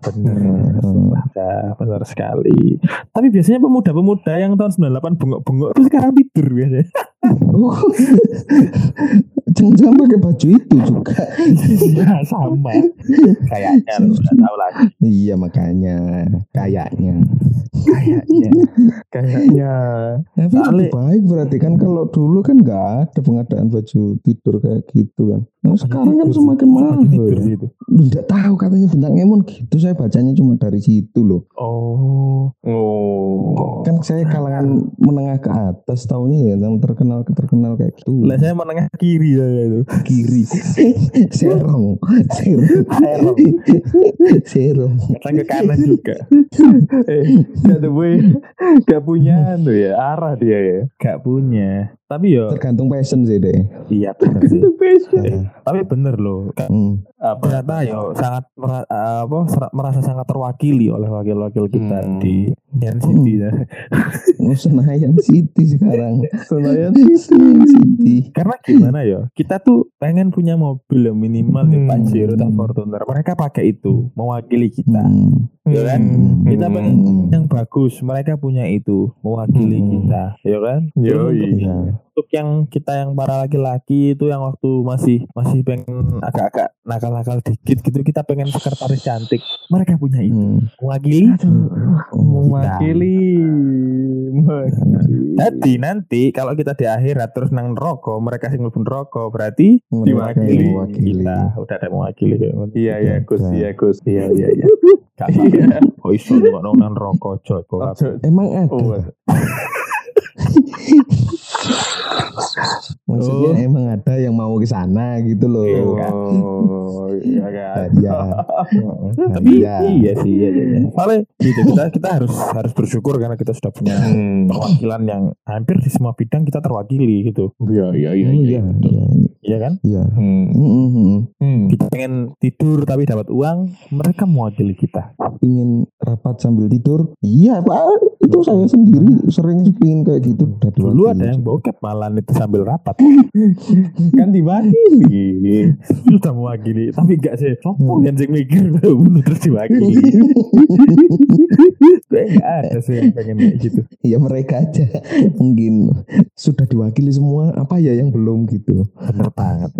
Bener, Hmm. Sumpah dah, bener sekali. Tapi biasanya pemuda-pemuda yang tahun 98 bengok-bengok itu sekarang tidur biasanya. Oh. Jangan-jangan pakai baju itu juga. Nah, sama. Kayaknya nggak tahu lagi. Iya makanya kayaknya. Kayaknya. Kayaknya. Tapi Soalnya- lebih baik berarti kan kalau dulu kan nggak ada pengadaan baju tidur kayak gitu kan. Nah sekarang kan semakin mahal. Tidur ya. gitu. Tidak tahu katanya bintang Emon gitu. Saya bacanya cuma dari situ loh. Oh. Oh. Kan saya kalangan menengah ke atas tahunya ya yang terkenal terkenal kayak gitu. Lah saya menengah kiri ya itu. kiri serong serong Serong. serong Kadang ke kanan juga. eh, gak ada boy. Gak punya tuh ya arah dia ya. Gak punya. Tapi yo tergantung passion sih deh iya bener sih. Passion. Eh, Tapi bener loh. Hmm. Apa? Ternyata yo sangat mera- apa ser- merasa sangat terwakili oleh wakil-wakil kita Hmm. di Yan City ya. Senayan City sekarang Senayan Senayan City Karena gimana ya? Kita tuh pengen punya mobil yang minimal ya Hmm. Pajero dan Fortuner. Mereka pakai itu mewakili kita. Hmm. Ya kan? Hmm. Kita pengen Hmm. yang bagus. Mereka punya itu mewakili Hmm. kita, ya kan? Untuk, Iya. Untuk yang kita yang para laki-laki itu yang waktu masih masih pengen agak-agak nakal-nakal dikit gitu, kita pengen sekretaris cantik. Mereka punya itu Hmm. mewakili. Oh, Mewakili. Mewakili. Jadi nanti kalau kita di akhirat terus nang rokok, mereka sing mlebu rokok berarti mewakili. kita. Udah ada mewakili. Iya iya Gus, iya Gus. Iya iya iya. Gak apa-apa. Oh iso nang rokok. Ojo. Emang ada Oh, maksudnya Oh. emang ada yang mau ke sana gitu loh Oh, iya kan. Iya. Tapi Iya. iya sih iya iya. iya. Soalnya gitu kita kita harus harus bersyukur karena kita sudah punya Hmm. perwakilan yang hampir di semua bidang kita terwakili gitu. Iya iya iya. Oh iya, iya, Iya kan? iya. Hmm. Hmm, hmm, hmm. Hmm. Kita pengen tidur tapi dapat uang, mereka mewakili kita. Pingin rapat sambil tidur? Iya pak, itu saya sendiri sering pingin kayak gitu. Udah Dulu diwakili. ada yang bokep malah itu sambil rapat. Kan diwakili. Sudah mewakili, tapi gak sih. Sopo yang sing mikir bunuh terus diwakili. Kayak gak ada sih yang pengen kayak gitu. ya mereka aja mungkin sudah diwakili semua apa ya yang belum gitu Bener banget.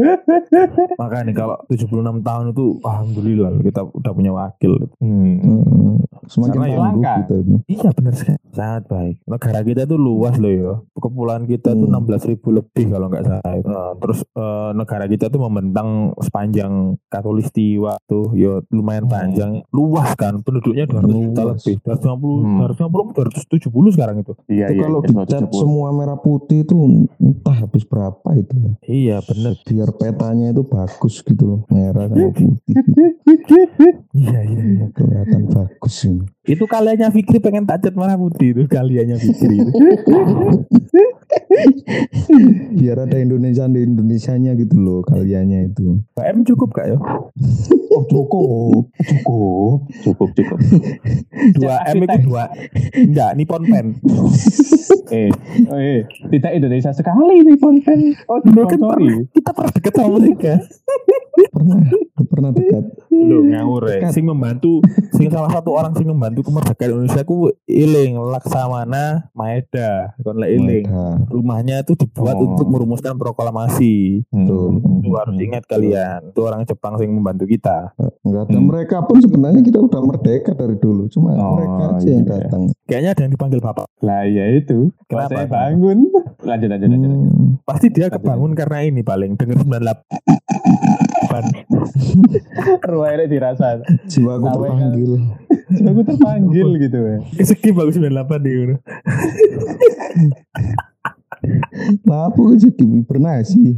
Makanya kalau 76 tahun itu alhamdulillah kita udah punya wakil. Hmm. Hmm, semakin Karena langka. gitu itu Iya bener sekali. Sangat baik. Negara kita tuh luas loh ya. Kepulauan kita tuh Hmm. 16 ribu lebih kalau nggak salah. Nah, terus eh, negara kita tuh membentang sepanjang Katulistiwa tuh ya lumayan Hmm. panjang. Luas kan. Penduduknya 200 juta lebih. 250, Hmm. 250, 270 sekarang itu. Iya itu iya. kalau iya, dicat 170. semua merah putih itu entah habis berapa itu ya Iya bener. biar petanya itu bagus gitu loh merah sama putih Iya iya. iya. kelihatan bagus ini Itu kaliannya Fikri pengen tacat merah putih itu kaliannya Fikri. itu. Oui. biar ada Indonesia di Indonesianya gitu loh kaliannya itu PM cukup gak ya? Oh, cukup. Cukup. Cukup cukup. 2 M itu 2 Enggak, Nippon Pen. eh, eh, tidak Indonesia sekali nih konten. Oh, Dulu kan sorry. pernah, kita pernah deket sama mereka. pernah pernah dekat Loh ngawur ya. Dekat. Sing membantu, sing salah satu orang sing membantu kemerdekaan Indonesia ku Iling Laksamana Maeda. Kon Iling. Mereka. Rumahnya itu dibuat Oh. untuk merumuskan proklamasi. Betul. Itu harus ingat kalian. Itu orang Jepang sing membantu kita. Enggak Hmm. mereka pun sebenarnya kita udah merdeka dari dulu cuma Oh, mereka aja yang iya. datang Kayaknya ada yang dipanggil bapak. Lah ya itu. Kenapa? Saya bangun. Lanjut lanjut lanjut. lanjut. Hmm. Pasti dia kebangun karena ini paling denger 98. Ruangnya dirasa. jiwaku terpanggil Aku terpanggil gitu ya. Keseki bagus 98 nih. Nah, aku jadi hibernasi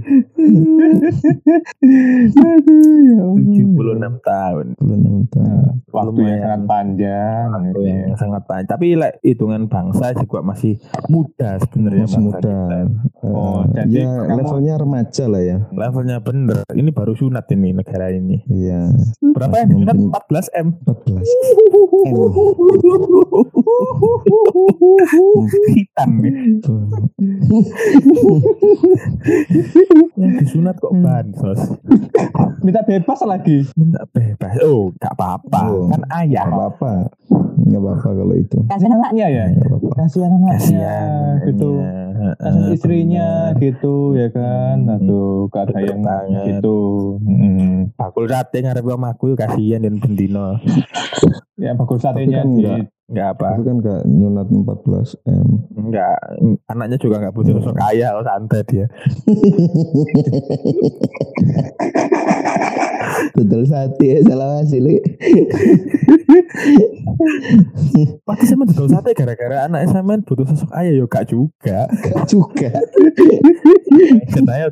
Aduh ya Allah. 76 tahun. bulan enam tahun. Waktu yang sangat panjang. Waktu yang sangat panjang. Tapi like, hitungan bangsa juga masih muda sebenarnya Masih bangsa muda. kita. Oh, Eh, jadi ya kamu- levelnya remaja lah ya. Levelnya bener. Ini baru sunat ini negara ini. Iya, Berapa yang? Mungkin- 14 M. 14. Hitam nih. Tuh. disunat kok bansos. Minta bebas lagi. Minta bebas. Oh, gak apa-apa. Oh. Kan ayah. Nggak apa-apa. Nggak apa-apa kalau itu. Kasihan anaknya ya. Kasihan anaknya Kasihan. gitu. Kasihan istrinya bener. gitu ya kan. Aduh, gak ada Bener yang banget. gitu. Mm. Bakul sate ngarep omaku yo kasihan dan bendino. Ya Tapi satenya kan enggak. Enggak apa. Itu kan nggak nyunat 14 m. Enggak, anaknya juga enggak butuh sosok kaya, oh, santai dia. Betul sate salah hasil. Pasti sama dodol sate gara-gara anak sampean butuh sosok ayah yo gak juga. Gak juga. Katanya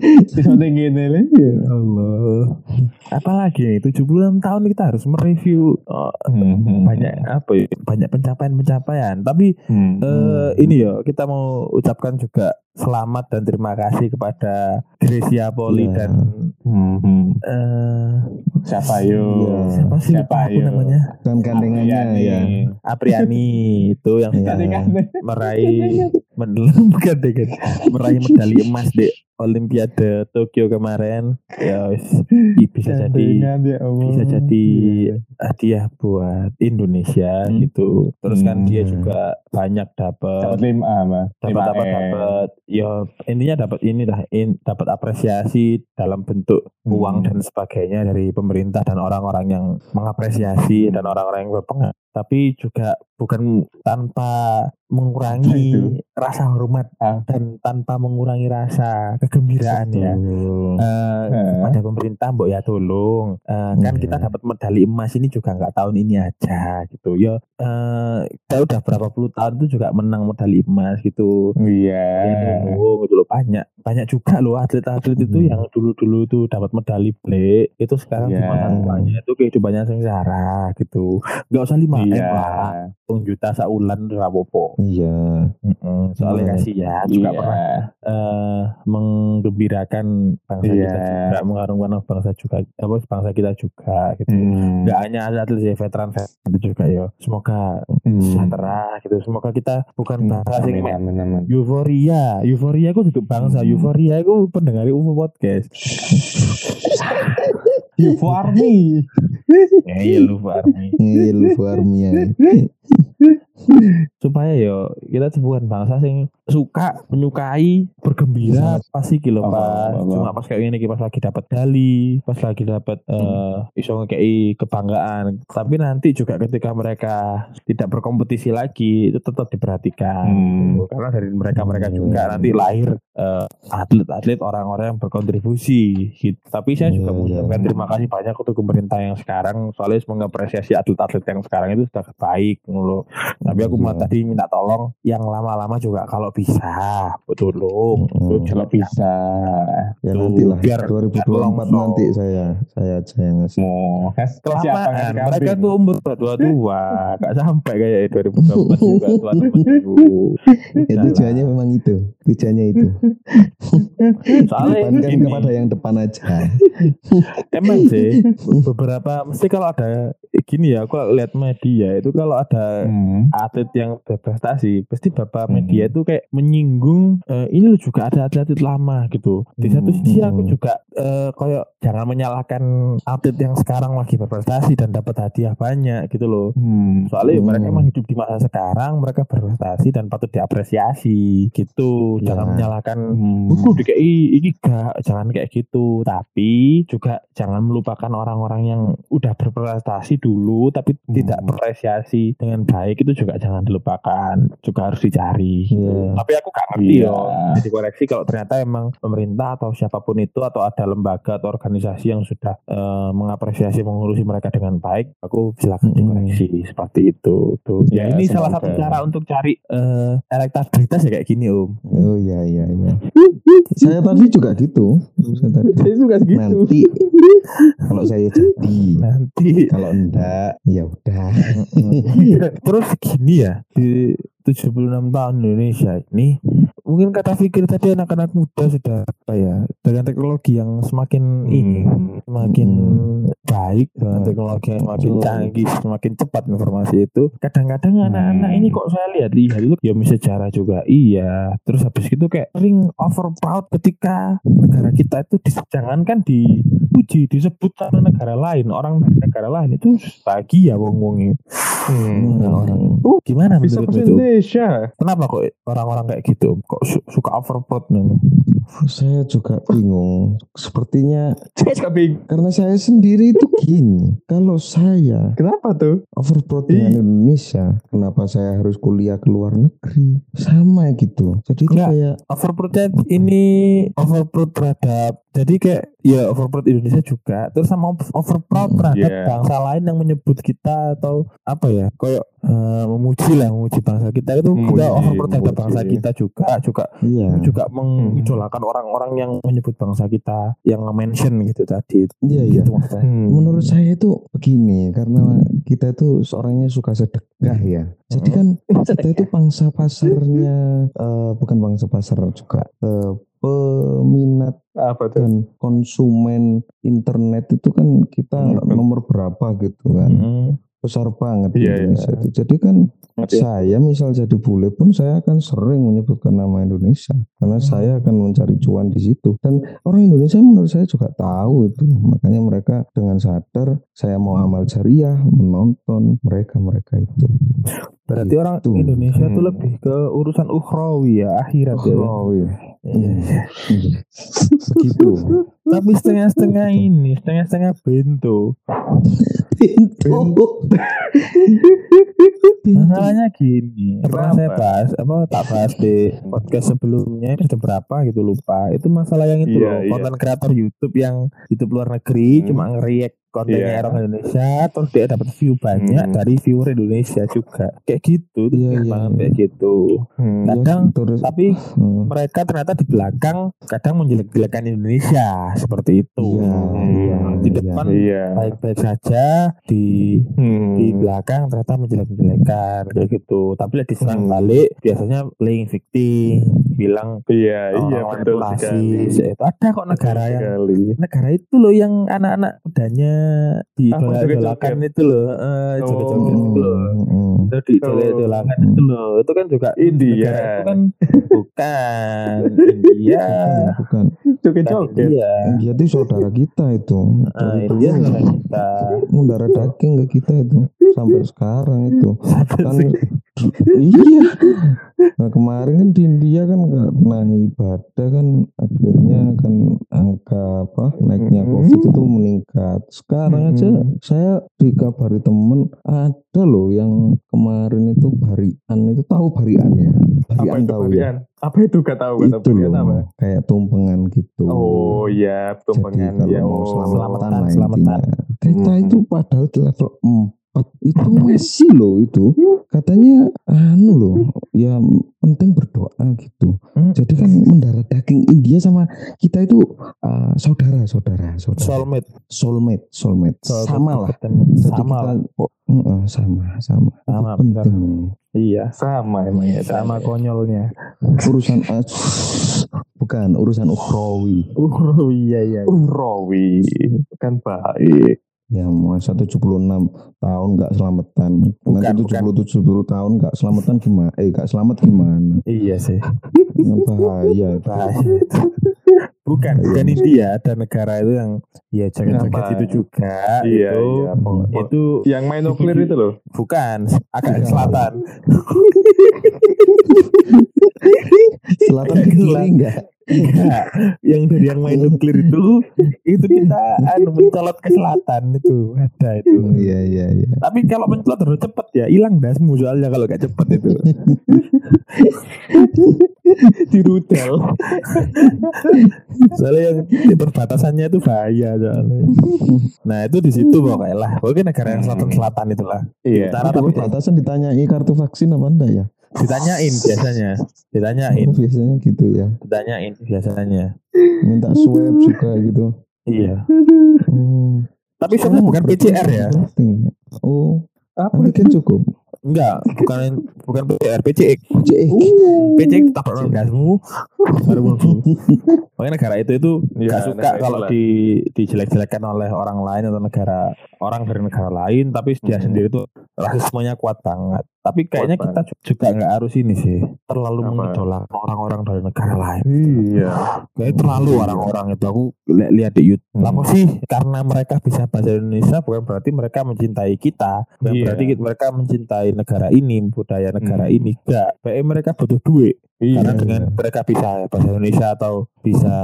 di samping gini nih. Allah. Apalagi nih 76 tahun kita harus mereview oh, Hmm. banyak apa ya? Banyak pencapaian-pencapaian. Tapi Hmm. eh ini ya kita mau ucapkan juga selamat dan terima kasih kepada Gracia Poli Iya. dan Hmm. eh Siapa yo? Iya. siapa sih Siapa yo? namanya Kan gandengannya ya. Apriani itu yang Iya. Gandengan. meraih meraih medali emas di Olimpiade Tokyo kemarin ya wis, i- bisa jadi ya bisa jadi hadiah buat Indonesia Hmm. gitu terus kan dia Hmm. juga banyak Dapat dapat lima apa? dapat dapat dapat ya intinya dapat ini dah in, dapat apresiasi dalam bentuk Hmm. uang dan sebagainya dari pemerintah dan orang-orang yang mengapresiasi dan orang-orang yang berpengaruh tapi juga bukan tanpa mengurangi Itu. rasa hormat Ah. dan tanpa mengurangi rasa kegembiraan ya Betul. Eh, Eh. kepada pemerintah mbok ya tolong Eh, kan Iya. kita dapat medali emas ini juga nggak tahun ini aja gitu ya eh, kita udah berapa puluh tahun itu juga menang medali emas gitu Iya. Ya, dulu, gitu loh banyak banyak juga loh atlet-atlet itu Hmm. yang dulu-dulu tuh dapat medali black itu sekarang Iya. masa tuanya itu kehidupannya sengsara gitu nggak usah lima Iya. lah hitung juta saulan udah rapopo Iya. Mm-mm, soalnya Iya. kasih ya juga Iya. pernah eh menggembirakan bangsa Iya. kita juga mengharumkan bangsa juga apa bangsa kita juga gitu Hmm. nggak hanya atlet ya veteran veteran itu juga ya semoga Hmm. sejahtera gitu semoga kita bukan bangsa sing Amin, mek amin, amin. euforia euforia itu duduk bangsa Hmm. euforia itu pendengar UFO podcast ya iya lu Army Iya lu Armia. Supaya yo kita bukan bangsa sing suka menyukai bergembira pasti kilo Apa, pas apa. cuma pas kayak gini pas lagi dapat dali pas lagi dapat Hmm. eh iso ngekei kebanggaan tapi nanti juga ketika mereka tidak berkompetisi lagi itu tetap diperhatikan Hmm. karena dari mereka mereka Hmm. juga nanti lahir eh, atlet-atlet orang-orang yang berkontribusi gitu. tapi saya juga Iya, mengucapkan iya. terima kasih banyak untuk pemerintah yang sekarang soalnya mengapresiasi atlet-atlet yang sekarang itu sudah baik loh tapi aku mau Iya. tadi minta tolong yang lama-lama juga kalau bisa betul Mm-mm. Kalau bisa. Ya nanti lah. biar- 2024 biar nanti longsor. saya saya aja yang ngasih. Mau siapa kelamaan ngasih mereka tuh umur tua tua gak sampai kayak 2024 juga tua dulu Ya, tujuannya memang itu. Tujuannya itu. soalnya kepada yang depan aja. emang sih beberapa mesti kalau ada gini ya aku lihat media itu kalau ada Hmm. atlet yang berprestasi pasti bapak Hmm. media itu kayak menyinggung eh, ini juga ada atlet lama gitu di satu Hmm. sisi aku juga eh, kayak jangan menyalahkan atlet yang sekarang lagi berprestasi dan dapat hadiah banyak gitu loh Hmm. soalnya Hmm. mereka emang hidup di masa sekarang mereka berprestasi dan patut diapresiasi gitu Ya. jangan menyalahkan Hmm. Buku DKI ini gak jangan kayak gitu tapi juga jangan melupakan orang-orang yang udah berprestasi dulu tapi Hmm. tidak berapresiasi dengan baik itu juga jangan dilupakan juga harus dicari gitu. Iya. tapi aku gak ngerti Iya. ya jadi koreksi kalau ternyata emang pemerintah atau siapa pun itu atau ada lembaga atau organisasi yang sudah eh, mengapresiasi mengurusi mereka dengan baik aku silakan Hmm. dikoreksi seperti itu tuh ya, Ya, ini salah semoga. satu cara untuk cari eh, elektabilitas ya kayak gini om Oh iya iya iya. Saya tadi juga gitu. Saya tadi. saya juga Nanti kalau saya jadi, nanti kalau enggak ya udah. terus gini ya di 76 tahun Indonesia ini mungkin kata pikir tadi anak-anak muda sudah apa ya dengan teknologi yang semakin ini semakin Hmm. baik dengan Hmm. teknologi yang semakin Betul. canggih, semakin cepat informasi itu. Kadang-kadang anak-anak ini kok saya lihat-lihat itu ya sejarah juga iya. Terus habis itu kayak sering over proud ketika negara kita itu dis- jangankan dipuji, disebut sama negara lain, orang dari negara lain itu bahagia wong-wongnya. Hmm. Nah, orang Uh, gimana Bisa menurut itu? Indonesia. Kenapa kok orang-orang kayak gitu? Kok suka over proud nih? Saya juga bingung. Sepertinya Saya bingung. karena saya sendiri itu gini. Kalau saya Kenapa tuh? overproud Iya. dengan Indonesia, kenapa saya harus kuliah ke luar negeri? Sama gitu. Jadi itu kayak overproudnya ini overproud terhadap jadi kayak ya overproud Indonesia juga terus sama overproud Hmm, terhadap yeah. bangsa lain yang menyebut kita atau apa ya kayak eh, memuji lah memuji bangsa kita itu Memuji, kita overproud terhadap bangsa kita juga juga iya. juga mengidolakan orang-orang yang menyebut bangsa kita yang mention gitu tadi Iya, iya. gitu maksudnya Hmm. Menurut saya itu begini, karena kita itu seorangnya suka sedekah ya. Jadi kan kita itu pangsa pasarnya eh, bukan pangsa pasar juga eh, peminat apa tuh? dan konsumen internet itu kan kita Hmm. nomor berapa gitu kan. Mm. Besar banget di Iya. Indonesia itu. Jadi kan Ngerti. saya misal jadi bule pun saya akan sering menyebutkan nama Indonesia karena Hmm. saya akan mencari cuan di situ dan orang Indonesia menurut saya juga tahu itu makanya mereka dengan sadar saya mau amal jariah menonton mereka mereka itu berarti orang Gitu. Indonesia tuh Hmm. lebih ke urusan ukhrawi ya akhirat ya Iya. begitu tapi setengah-setengah ini setengah-setengah bento Masalahnya gini, pernah saya bahas apa tak bahas di podcast sebelumnya itu berapa gitu lupa. Itu masalah yang itu Iya, loh, iya. konten kreator YouTube yang YouTube luar negeri Hmm. cuma nge-react kontennya Iya. orang Indonesia terus dia dapat view banyak Hmm. dari viewer Indonesia juga. Kayak gitu, Iya, iya, banget iya. kayak gitu. Hmm. Kadang terus tapi hmm, mereka ternyata di belakang kadang menjelek-jelekan Indonesia seperti itu. iya iya Di iya. depan Iya. baik-baik saja di Hmm. di belakang ternyata menjelek-jelekan kayak gitu tapi lah diserang Hmm. balik biasanya playing victim bilang Iya, iya orang betul sekali. itu ada kok negara yang sekali. negara itu loh yang anak-anak mudanya Diidolakan joget-joget? itu loh eh joget-joget Oh. itu loh Hmm, itu Oh. itu loh itu kan juga India. itu kan bukan India bukan Joget-joget. India India itu saudara kita itu Ah, Dari India saudara kita mendarah daging ke kita itu sampai sekarang itu kan. Iya nah kemarin kan di India kan karena ibadah kan akhirnya kan angka apa naiknya Mhm. covid itu meningkat sekarang aja Mhm. saya dikabari temen ada loh yang kemarin itu barian itu tahu barian ya Apa barian itu tahu barian? ya Apa itu gak tahu kata itu barian apa? loh kayak tumpengan gitu Oh iya, jadi tumpengan kalau ya. mau Oh. selamatan, Selamatan, selamatan. Kita Hmm. itu padahal di level 4 itu masih loh itu katanya anu loh ya penting berdoa gitu. Hmm. Jadi kan mendarah daging India sama kita itu uh, saudara saudara saudara soulmate soulmate soulmate Soulmate sama lah. sama kita lah. Heeh, sama sama Itu Sama, penting iya Sama emang ya. sama konyolnya urusan uh, bukan urusan ukhrawi oh iya iya Urawi kan baik. Ya masa 76 tahun nggak selamatan. Bukan, Nanti 70 70 tahun nggak selamatan gimana? Eh nggak selamat gimana? iya sih Bahaya. bahaya bukan bukan India ada negara itu yang ya jaga-jaga itu juga Iya, itu iya. itu Yang main nuklir itu loh. bukan agak ke selatan Selatan ke kiri enggak? Enggak, yang dari yang main nuklir itu itu kita anu mencolot ke selatan itu. Ada itu. Oh iya iya iya. tapi kalau mencolot harus cepet ya hilang dasmu soalnya kalau gak cepet itu. Di rudal soalnya yang di perbatasannya itu bahaya soalnya. Nah itu di situ pokoknya lah. Pokoknya negara yang selatan selatan itulah. Iya. utara Tapi tapi batasan ditanyai kartu vaksin apa enggak ya? ditanyain biasanya. Ditanyain. Oh, biasanya gitu ya. ditanyain biasanya Minta swab juga gitu. iya Oh. tapi sebenarnya bukan PCR ya. Oh, Apa antigen cukup. enggak bukan bukan PCR, PCX. PCX. PCX tak pernah gasmu. Baru mlebu. Makanya negara itu itu Iya, gak suka kalau itulah. di dijelek-jelekan oleh orang lain atau negara orang dari negara lain, tapi dia Hmm. sendiri tuh rasismenya kuat banget. Tapi kayaknya Kuat kita ju- juga nggak harus ini sih, terlalu Apa? mengidolakan orang-orang dari negara lain. Iya. Kayak terlalu orang-orang itu aku li- lihat di YouTube. Hmm. Lama sih karena mereka bisa bahasa Indonesia bukan berarti mereka mencintai kita, bukan Iya. berarti mereka mencintai negara ini, budaya negara Hmm. ini. Enggak, kayak mereka butuh duit. Iya. Karena dengan mereka bisa bahasa Indonesia atau bisa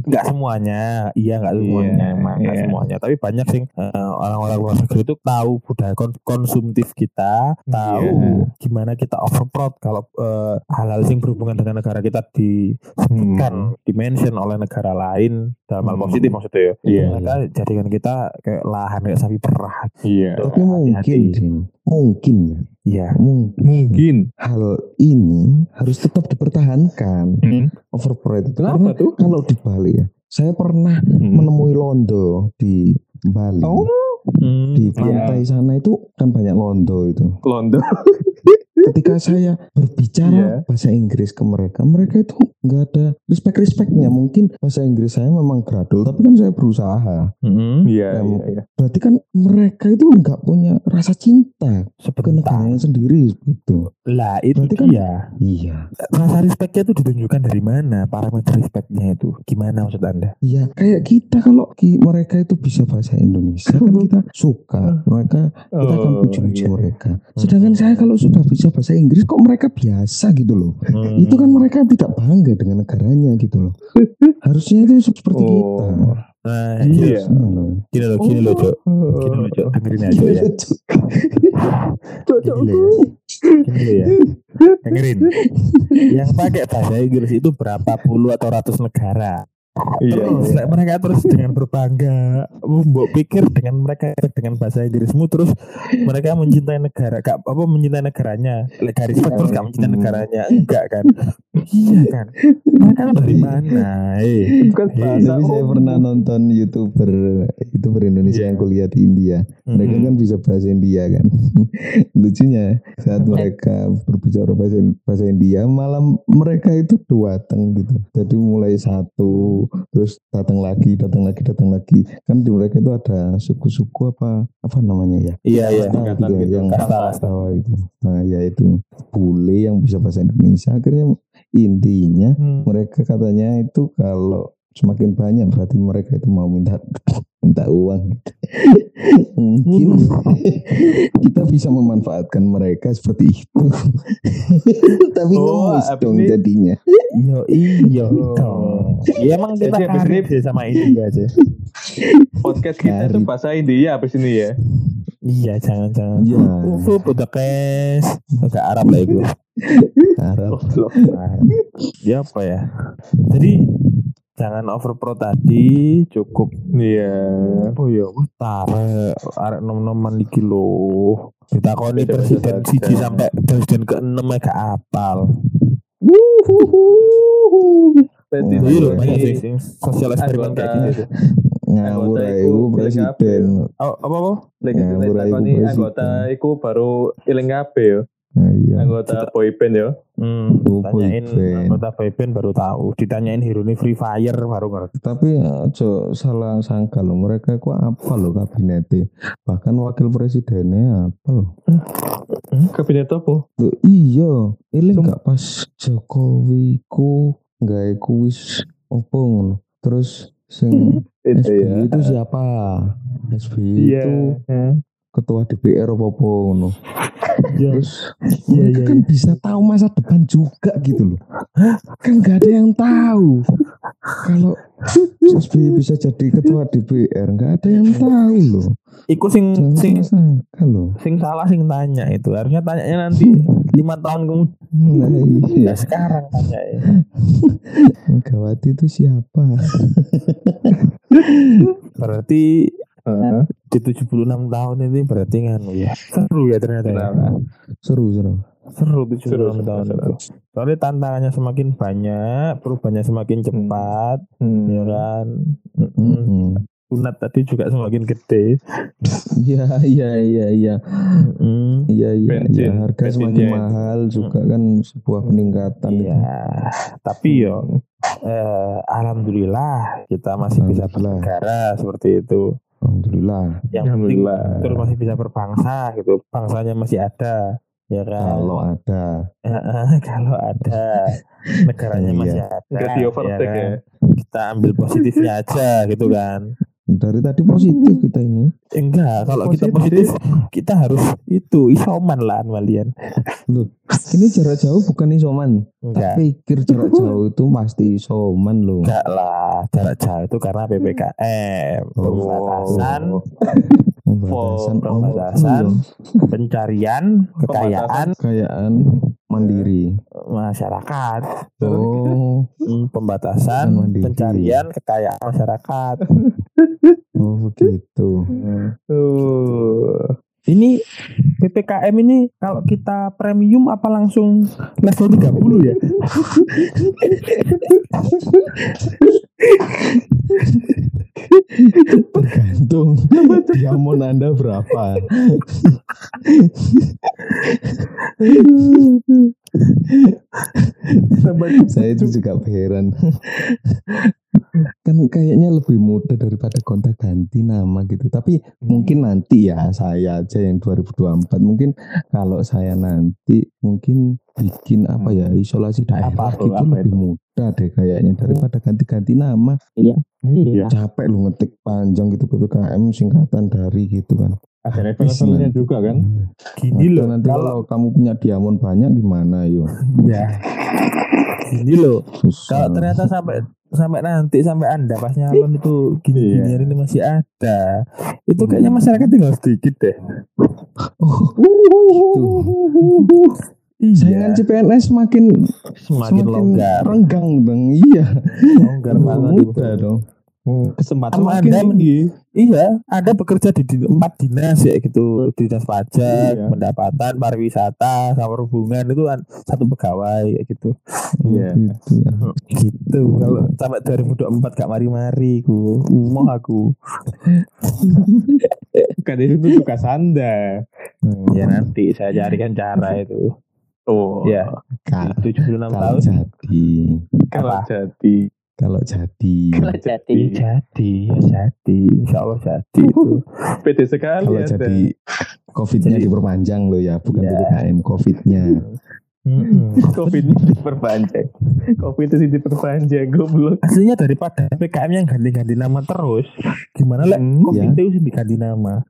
nggak semuanya, iya nggak semuanya, Iya, emang nggak iya. semuanya. Tapi banyak sih eh, orang-orang luar negeri itu tahu budaya kon- konsumtif kita, tahu Iya. gimana kita overproud kalau eh, hal-hal yang berhubungan dengan negara kita disebutkan, dimention oleh negara lain dalam hal Hmm. positif maksudnya ya. Iya. Mereka jadikan kita kayak lahan kayak sapi perah. Iya. Tapi mungkin, mungkin ya. Iya. Mungkin Mungkin. hal ini harus tetap dipertahankan Hmm. overpriced. Kenapa Karena tuh? Kalau di Bali ya, saya pernah Hmm. menemui londo di Bali. Oh. Hmm, Di pantai sana itu kan banyak londo itu. Londo. Ketika saya berbicara Iya. bahasa Inggris ke mereka, mereka itu nggak ada respect-respectnya. Mungkin bahasa Inggris saya memang gradul, tapi kan saya berusaha. Hmm, Iya, Yang- iya, iya. Berarti kan mereka itu nggak punya rasa cinta ke sebentar. negaranya sendiri gitu. Lah itu Berarti kan- dia. Iya. Rasa respectnya itu ditunjukkan dari mana? Parameter respectnya itu gimana maksud anda? Iya, kayak kita kalau ki- mereka itu bisa bahasa Indonesia kan kita suka. Mereka kita akan Oh, puji-puji iya. mereka. Sedangkan saya kalau sudah bisa bahasa Inggris kok mereka biasa gitu loh. Hmm. Itu kan mereka tidak bangga dengan negaranya gitu loh. Harusnya itu seperti Oh. kita. Nah, Iya. gini, loh. gini loh, gini loh, Cok. Gini loh, Cok. Dengerin aja ya. Gini loh ya. Gini loh ya. Dengerin. Yang pakai bahasa Inggris itu berapa puluh atau ratus negara. Iya. Terus like, mereka terus dengan berbangga Mbok pikir dengan mereka dengan bahasa Inggrismu terus mereka mencintai negara gak apa mencintai negaranya garis respect terus gak mencintai Hmm. negaranya enggak kan iya kan mereka dari mana eh kan Eh, bahasa Tapi saya pernah nonton youtuber youtuber Indonesia Iya. yang kuliah di India. Mereka Mm-mm. kan bisa bahasa India kan. Lucunya saat mereka berbicara bahasa bahasa India, malam mereka itu datang gitu. Jadi mulai satu, terus datang lagi, datang lagi, datang lagi. Kan di mereka itu ada suku-suku apa apa namanya ya? iya iya tingkatan gitu, gitu. yang kasta itu. Nah, ya itu bule yang bisa bahasa Indonesia. Akhirnya intinya Hmm. mereka katanya itu kalau semakin banyak berarti mereka itu mau minta minta uang mungkin kita bisa memanfaatkan mereka seperti itu tapi Oh, ngemis abis dong ini- jadinya iya iya Oh. dong ya emang kita Jadi habis ini- sih sama India aja Podcast kita itu Karib. bahasa India apa sini ya? iya jangan jangan Iya. Ufu budakes Enggak Arab lah itu Arab Loh. ya apa ya jadi jangan overpro tadi cukup Iya. apa ya wis tarik arek nom-noman iki lho. Ditakoni presiden siji sampai presiden ke-6 gak apal. Oh, iya iya. sosial eksperimen kayak gitu ngawur iku presiden. oh, apa apa? Ya, ora iku anggota iku baru iling kabeh yo. Nah, iya Anggota boyband yo. hmm, Oh, tanyain boyband. anggota boyband baru tahu ditanyain Hiruni Free Fire baru ngerti tapi aja salah sangka loh mereka ku apa loh kabinetnya bahkan wakil presidennya apa loh Kabinet apa? Loh, iya, ini Sum- nggak pas Jokowi ku nggak kuis opo ngono. Terus sing Itu SBY ya. itu siapa? SBY Iya. itu ketua DPR apa apa ngono. Iya. Terus Iya, mereka iya, kan bisa tahu masa depan juga gitu loh. Kan nggak ada yang tahu. Kalau SBY bisa jadi ketua DPR nggak ada yang tahu loh. Iku sing Jangan sing loh. sing salah sing tanya itu harusnya tanyanya nanti lima tahun kemudian Nah, iya. ya sekarang tanya ya Megawati itu siapa? berarti Heeh. di 76 tahun ini berarti kan ya seru ya ternyata ya. Seru seru. seru 76 Seru, tahun seru. itu soalnya tantangannya semakin banyak perubahannya semakin cepat Hmm. ya kan. Mm-mm. sunat tadi juga semakin gede. Iya iya iya iya. Mm. Iya iya iya harga semakin itu. mahal juga kan sebuah peningkatan. Iya, tapi yo eh, alhamdulillah kita masih bisa Alhamdulillah. bernegara seperti itu. Alhamdulillah. Yang Alhamdulillah. terus masih bisa berbangsa gitu. Bangsanya masih ada, ya kan? Kalau ada kalau ada negaranya Iya. masih ada. Di overtake kan? ya. Kita ambil positifnya aja gitu kan. Dari tadi positif kita ini. Enggak, kalau kita positif kita harus itu isoman lah malian. Loh, ini jarak jauh bukan isoman. Enggak. Tak pikir jarak jauh itu pasti isoman loh. Enggak lah, jarak jauh itu karena PPKM, pembatasan, Pembatasan oh, pembatasan, iya. pencarian, kekayaan kekayaan mandiri. masyarakat, Oh, Hmm, pembatasan, pencarian, kekayaan masyarakat. Oh begitu. Tuh. Ini PPKM ini kalau kita premium apa langsung level 30 ya? Tergantung diamond Anda berapa. Saya itu juga heran. kan kayaknya lebih mudah daripada kontak ganti nama gitu. Tapi mungkin nanti ya saya aja yang 2024. Mungkin kalau saya nanti mungkin bikin apa ya isolasi daerah Apa gitu apa lebih mudah deh kayaknya daripada ganti-ganti nama. Iya. Capek lu ngetik panjang gitu PPKM singkatan dari gitu kan. Ada level-levelnya juga kan. Gini Atau loh, nanti kalau kalau kamu punya diamond banyak gimana yo? ya gini loh, Susah. kalau ternyata sampai sampai nanti sampai anda pas nyalon itu gini gini ini masih ada, itu kayaknya masyarakat tinggal sedikit deh. Oh, Iya. Saingan CPNS semakin semakin, longgar, renggang bang. Iya. longgar banget itu. Mudah dong. Kesempatan Sama makin Anda tinggi. Iya, ada bekerja di, di empat dinas ya gitu, dinas pajak, Iya. pendapatan, pariwisata, sama hubungan itu kan satu pegawai kayak gitu. Iya. Gitu ya. Gitu. Kalau sampai 2024 gak mari-mari ku, mau aku. Kan itu tugas Anda. Hmm, ya nanti saya carikan cara itu. Oh. Ya, Ka- 76 Kalau tahun. jadi, Kalau Apa? jadi. kalau jadi, jadi, jadi, ya jadi, insya Allah jadi itu. Pede sekali kalau Anda. jadi COVID-nya Jadi- diperpanjang loh ya, bukan Iya. PPKM COVID-nya. Covid ini diperpanjang. Covid itu sih diperpanjang. Goblok. Aslinya daripada PKM yang ganti-ganti nama terus, gimana lek Hmm, COVID ya. itu diganti nama?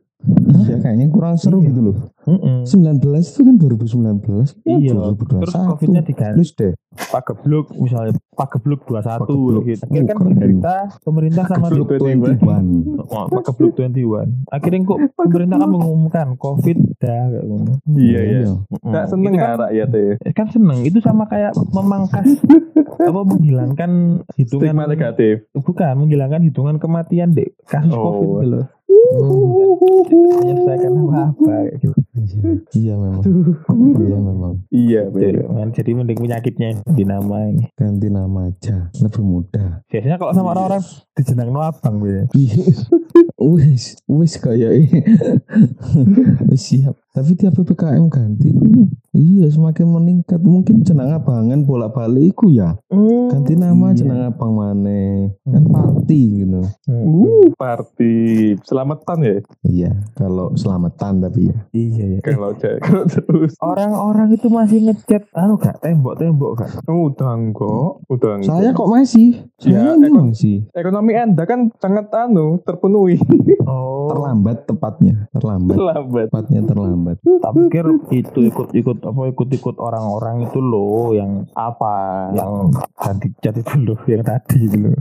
Iya kayaknya kurang seru Iya. gitu loh. Mm-mm. 19 itu kan 2019. ya Iya, terus 2021. COVID-nya diganti. Terus deh. Pak Gebluk misalnya Pak Gebluk 21 Pak Gebluk. gitu. Akhirnya kan pemerintah pemerintah sama Gebluk. 21. Oh, Pak Gebluk 21. Akhirnya kok pemerintah kan mengumumkan COVID dah kayak gitu. Iya ya. Mm-mm. Tak seneng Itu ya kan, rakyat ya. kan seneng itu sama kayak memangkas apa menghilangkan hitungan Stigma negatif. bukan menghilangkan hitungan kematian deh kasus Oh. COVID itu loh. Oh, Menyelesaikan apa-apa kayak gitu. iya, iya memang. Iya memang. Iya, Jadi, betul. jadi mending penyakitnya di nama ini. Ganti nama aja, lebih mudah. Biasanya kalau sama orang-orang dijenang no abang biasanya. Iya. Wis, wis kayak ini. wis siap. Tapi tiap PPKM ganti iya semakin meningkat. Mungkin jenang abangan bolak-balik iku ya. Ganti nama Iya. jenang abang mana. Kan party gitu. Uh, party selamatan ya. Iya, kalau selamatan tapi ya. Iya ya. Kalau ja- kalau terus. Orang-orang itu masih ngechat anu gak tembok-tembok gak? Udah enggak, udah enggak. Saya kok masih? Ya, Saya ini ekon- masih. ekonomi Anda kan sangat anu terpenuhi. Oh. Terlambat tepatnya, terlambat. Lambat. Tepatnya terlambat. Tak pikir itu ikut-ikut apa ikut-ikut orang-orang itu loh yang Apa? yang chat itu loh yang tadi itu loh.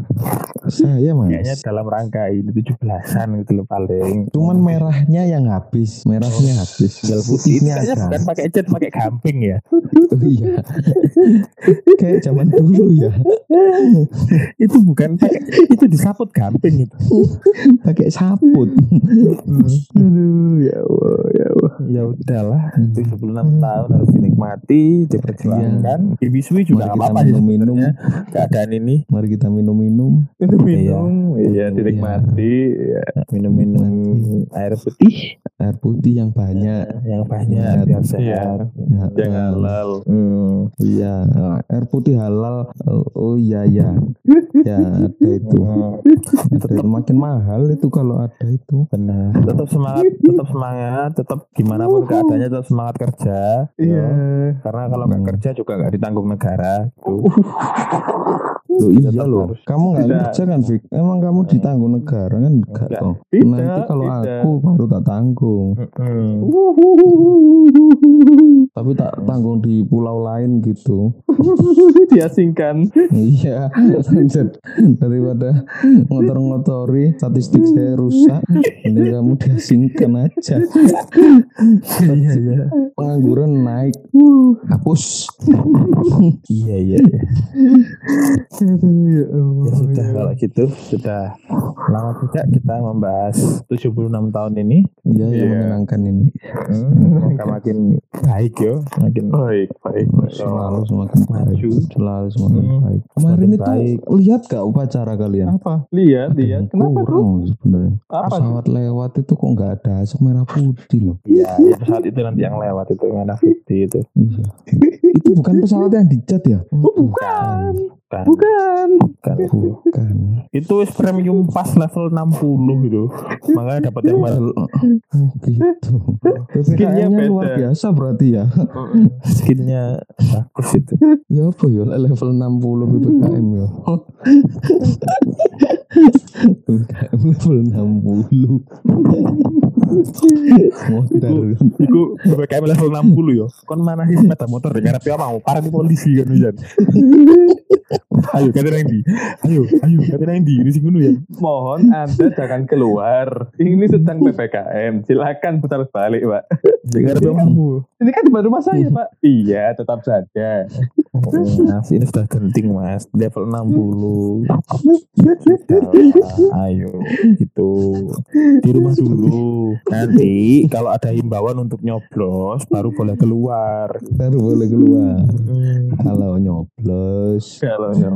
Saya Kayaknya mas. dalam rangka ini 17-an gitu loh paling. Cuman merahnya yang habis, merahnya habis. Tinggal putih. Putihnya Kayaknya ada. bukan pakai chat pakai gamping ya. Oh, iya. Kayak zaman dulu ya, itu bukan pakai itu disaput gamping itu. pakai saput. Hmm. Aduh, ya Allah, ya Allah. Ya udahlah itu 76 tahun tahun harus dinikmati, diperjuangkan. Dibisui juga Mari nggak apa-apa sih minum-minum. sebenarnya keadaan ini. Mari kita minum-minum. minum iya dinikmati ya. Minum-minum Nikmati. air putih Air putih yang banyak. yang banyak Iya. biar Iya. sehat. Ya, yang halal Hmm. Iya, air putih halal. Oh, oh iya ya. Ya ada itu. Hmm. Ada itu. Makin mahal itu kalau ada itu. Benar. Tetap semangat, tetap semangat, tetap gimana pun keadaannya tetap semangat kerja. iya Ya. Karena kalau nggak Hmm. kerja juga nggak ditanggung negara. Tuh. Loh iya Tetap loh. harus. Kamu nggak kerja kan, Fik? Emang kamu ditanggung negara kan enggak toh? Tidak, Nanti kalau tidak. aku baru tak tanggung. Hmm. Tapi tak tanggung di pulau lain gitu. diasingkan iya, daripada ngotor-ngotori statistik saya rusak, ini kamu diasingkan aja. Iya iya. Pengangguran naik, hapus. Iya iya. ya Ya sudah kalau gitu sudah lama juga kita membahas 76 tahun ini. Iya, yang Iya. menyenangkan ini. Hmm, semoga makin baik yo, makin baik baik Selalu semakin baik. maju. Selalu semakin Hmm, baik. Kemarin itu baik. lihat gak upacara kalian? apa lihat lihat kenapa tuh sebenarnya. Pesawat lewat itu kok nggak ada asap merah putih loh. Iya, ya pesawat itu nanti yang lewat itu mana putih itu. Iya. itu bukan pesawat yang dicat ya? Oh, bukan Kan, bukan kan. Bukan. Itu wis premium pas level 60 gitu. Makanya dapat yang mahal. gitu. Skinnya luar biasa berarti ya. Skinnya bagus itu. ya apa ya level 60 PPKM ya. Level 60. Modal. Iku PPKM level 60 yo. Kon mana sih sepeda motor dengan apa mau parah di polisi kan Jan. Ayo kata nang di. Ayo, ayo kata nang di ini sing ngono ya. mohon anda jangan keluar. Ini sedang ppkm silakan putar balik pak. Dengar kamu? ini kan depan rumah saya pak. Iya tetap saja. Mas, ini sudah genting mas. Level 60 Sudahlah, Ayo Gitu. Di rumah dulu. Nanti Kalau ada himbauan untuk nyoblos Baru boleh keluar. Baru boleh keluar. Hmm. Kalau nyoblos. Kalau nyoblos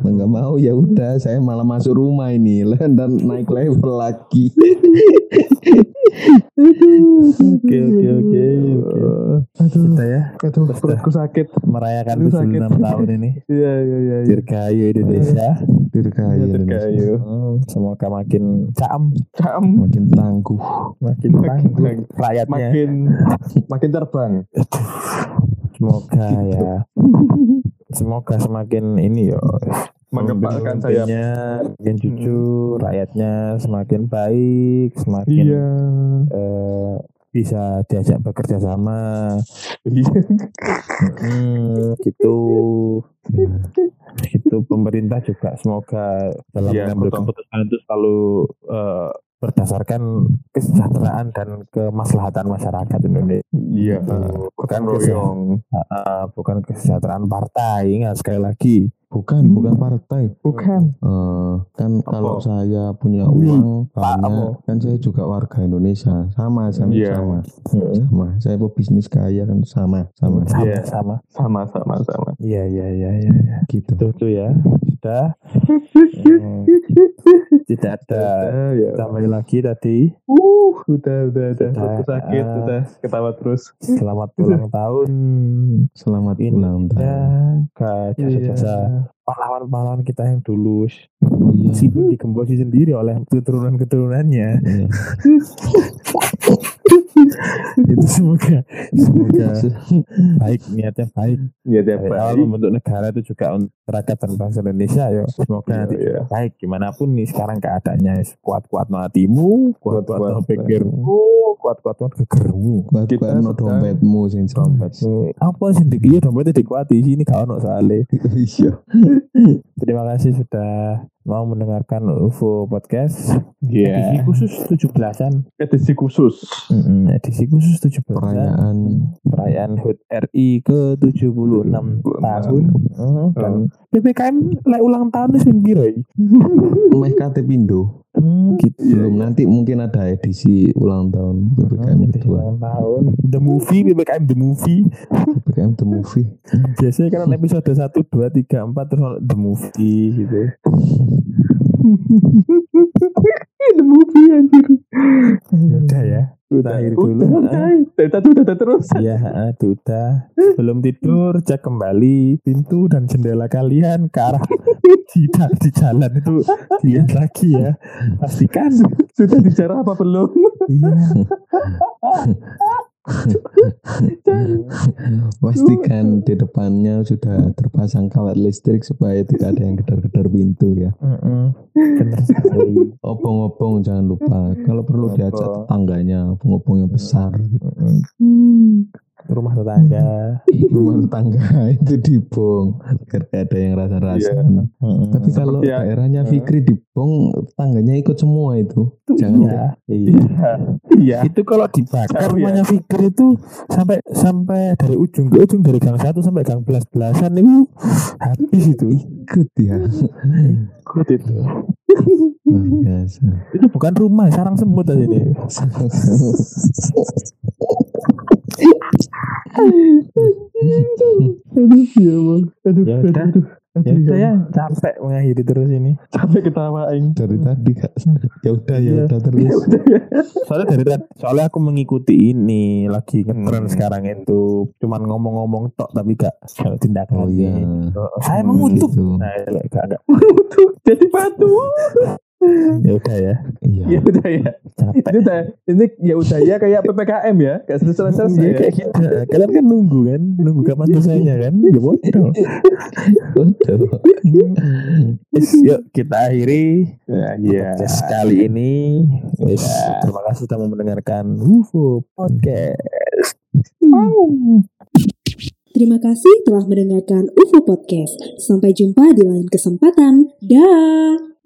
nggak mau ya udah saya malah masuk rumah ini dan naik level lagi. Oke oke oke oke. aduh Kita ya? aduh perutku sakit. Merayakan sakit. 76 tahun ini. Iya iya iya iya. Dirgahayu Indonesia. Dirgahayu Iya, Indonesia. terkayu Hmm, Semoga makin caem Cam. Makin tangguh. Makin Makin tangguh tangguh. Rakyatnya. Makin makin terbang. Semoga ya Semoga semakin ini yo mengembangkan saya. Pemimpinnya Semakin jujur Rakyatnya semakin baik Semakin iya. eh, Bisa diajak bekerja sama. Hmm, gitu. Gitu pemerintah juga semoga dalam mengambil betul. keputusan itu selalu eh, berdasarkan kesejahteraan dan kemaslahatan masyarakat Indonesia. Iya bukan royong. eh, bukan kesejahteraan partai. Ingat sekali lagi Bukan, Hmm. bukan partai. bukan Eh, kan kalau saya punya Hmm. uang banyak, kan saya juga warga Indonesia. Sama, sama, Iya. sama. Hmm, Sama. Saya pebisnis kaya kan sama, sama. sama Iya. sama sama sama sama iya iya iya iya iya. Gitu. itu tuh ya sudah Hmm, tidak ada ya. tambah lagi tadi Uh, udah, udah, udah. Sudah, sakit, ah. udah ketawa terus. selamat ulang tahun Selamat ulang tahun. ke jasa-jasa pahlawan-pahlawan kita yang dulu Oh iya. meskipun digembosi sendiri oleh keturunan-keturunannya Iya. itu semoga. Semoga. Baik niatnya baik. Tiap dari awal membentuk negara itu juga untuk rakyat dan bangsa Indonesia yo. Semoga nanti iya. baik. Gimana pun nih sekarang keadaannya kuat-kuat no hatimu kuat-kuat no Kuat-kuat. pikirmu kuat-kuat no gegermu. Buat Kita no dompetmu sing dompet apa sih dik? Iya dompetnya dikuati. Sini kau no soalnya. Iya. terima kasih sudah mau mendengarkan UFO podcast edisi Iya. khusus 17-an Edisi khusus. Mm-mm, edisi khusus 17-an Perayaan perayaan HUT RI ke 76 tahun Mm, dan PPKM lek ulang tahun wis ping piro iki? meh kate. Hmm, gitu. belum nanti mungkin ada edisi ulang tahun PPKM Hmm, kedua ulang tahun. The movie PPKM the movie. PPKM the movie Biasanya kan episode 1 2 3 4 terus the movie gitu. The movie anjir. Ya udah ya. Kita akhiri dulu. Dari tadi udah terus. Iya, itu udah. Sebelum tidur, cek kembali pintu dan jendela kalian ke arah di, di jalan itu dilihat lagi ya. Pastikan. Sudah bicara apa belum? Iya. pastikan di depannya sudah terpasang kawat listrik supaya tidak ada yang gedar-gedar pintu ya. Sekali. obong-obong jangan lupa. Kalau perlu diajak tetangganya obong-obong yang besar. Mm-mm. Rumah tetangga. rumah tetangga itu dibong biar gak ada yang rasa-rasa Mm-mm. tapi kalau Seperti ya- daerahnya Fikri dibong tetangganya ikut semua itu jangan Iya. Iya. Iya. Itu kalau dibakar Jauh ya. rumahnya Fikri itu sampai sampai dari ujung ke ujung dari gang satu sampai gang belas belasan itu habis itu. ikut ya Ikut itu. luar biasa Itu bukan rumah, sarang semut aja ini. Aduh, ya bang. Aduh, Ya aduh, aduh. Ya Aduh, udah ya. ya, capek mengakhiri terus ini. Sampai ketawain. dari tadi kak ya udah ya Iya. udah terus Soalnya dari tadi, soalnya aku mengikuti ini lagi ngetren Hmm. sekarang itu cuman ngomong-ngomong tok tapi gak tindakan. oh iya Saya Hmm, mengutuk. gitu. Nah, gak, gak. Tuh, jadi batu. Ya udah ya, iya Ya udah ya. capek. Ini udah ini ya udah ya kayak PPKM ya. Kayak selesai-selesai. Iya ya. kayak gitu. Kalian kan nunggu kan, nunggu kapan selesainya kan? Ya bodoh. Yuk kita akhiri Ya, podcast kali ini. Yes, terima kasih sudah mendengarkan UFO Podcast. Terima kasih telah mendengarkan UFO Podcast. Sampai jumpa di lain kesempatan. Dah.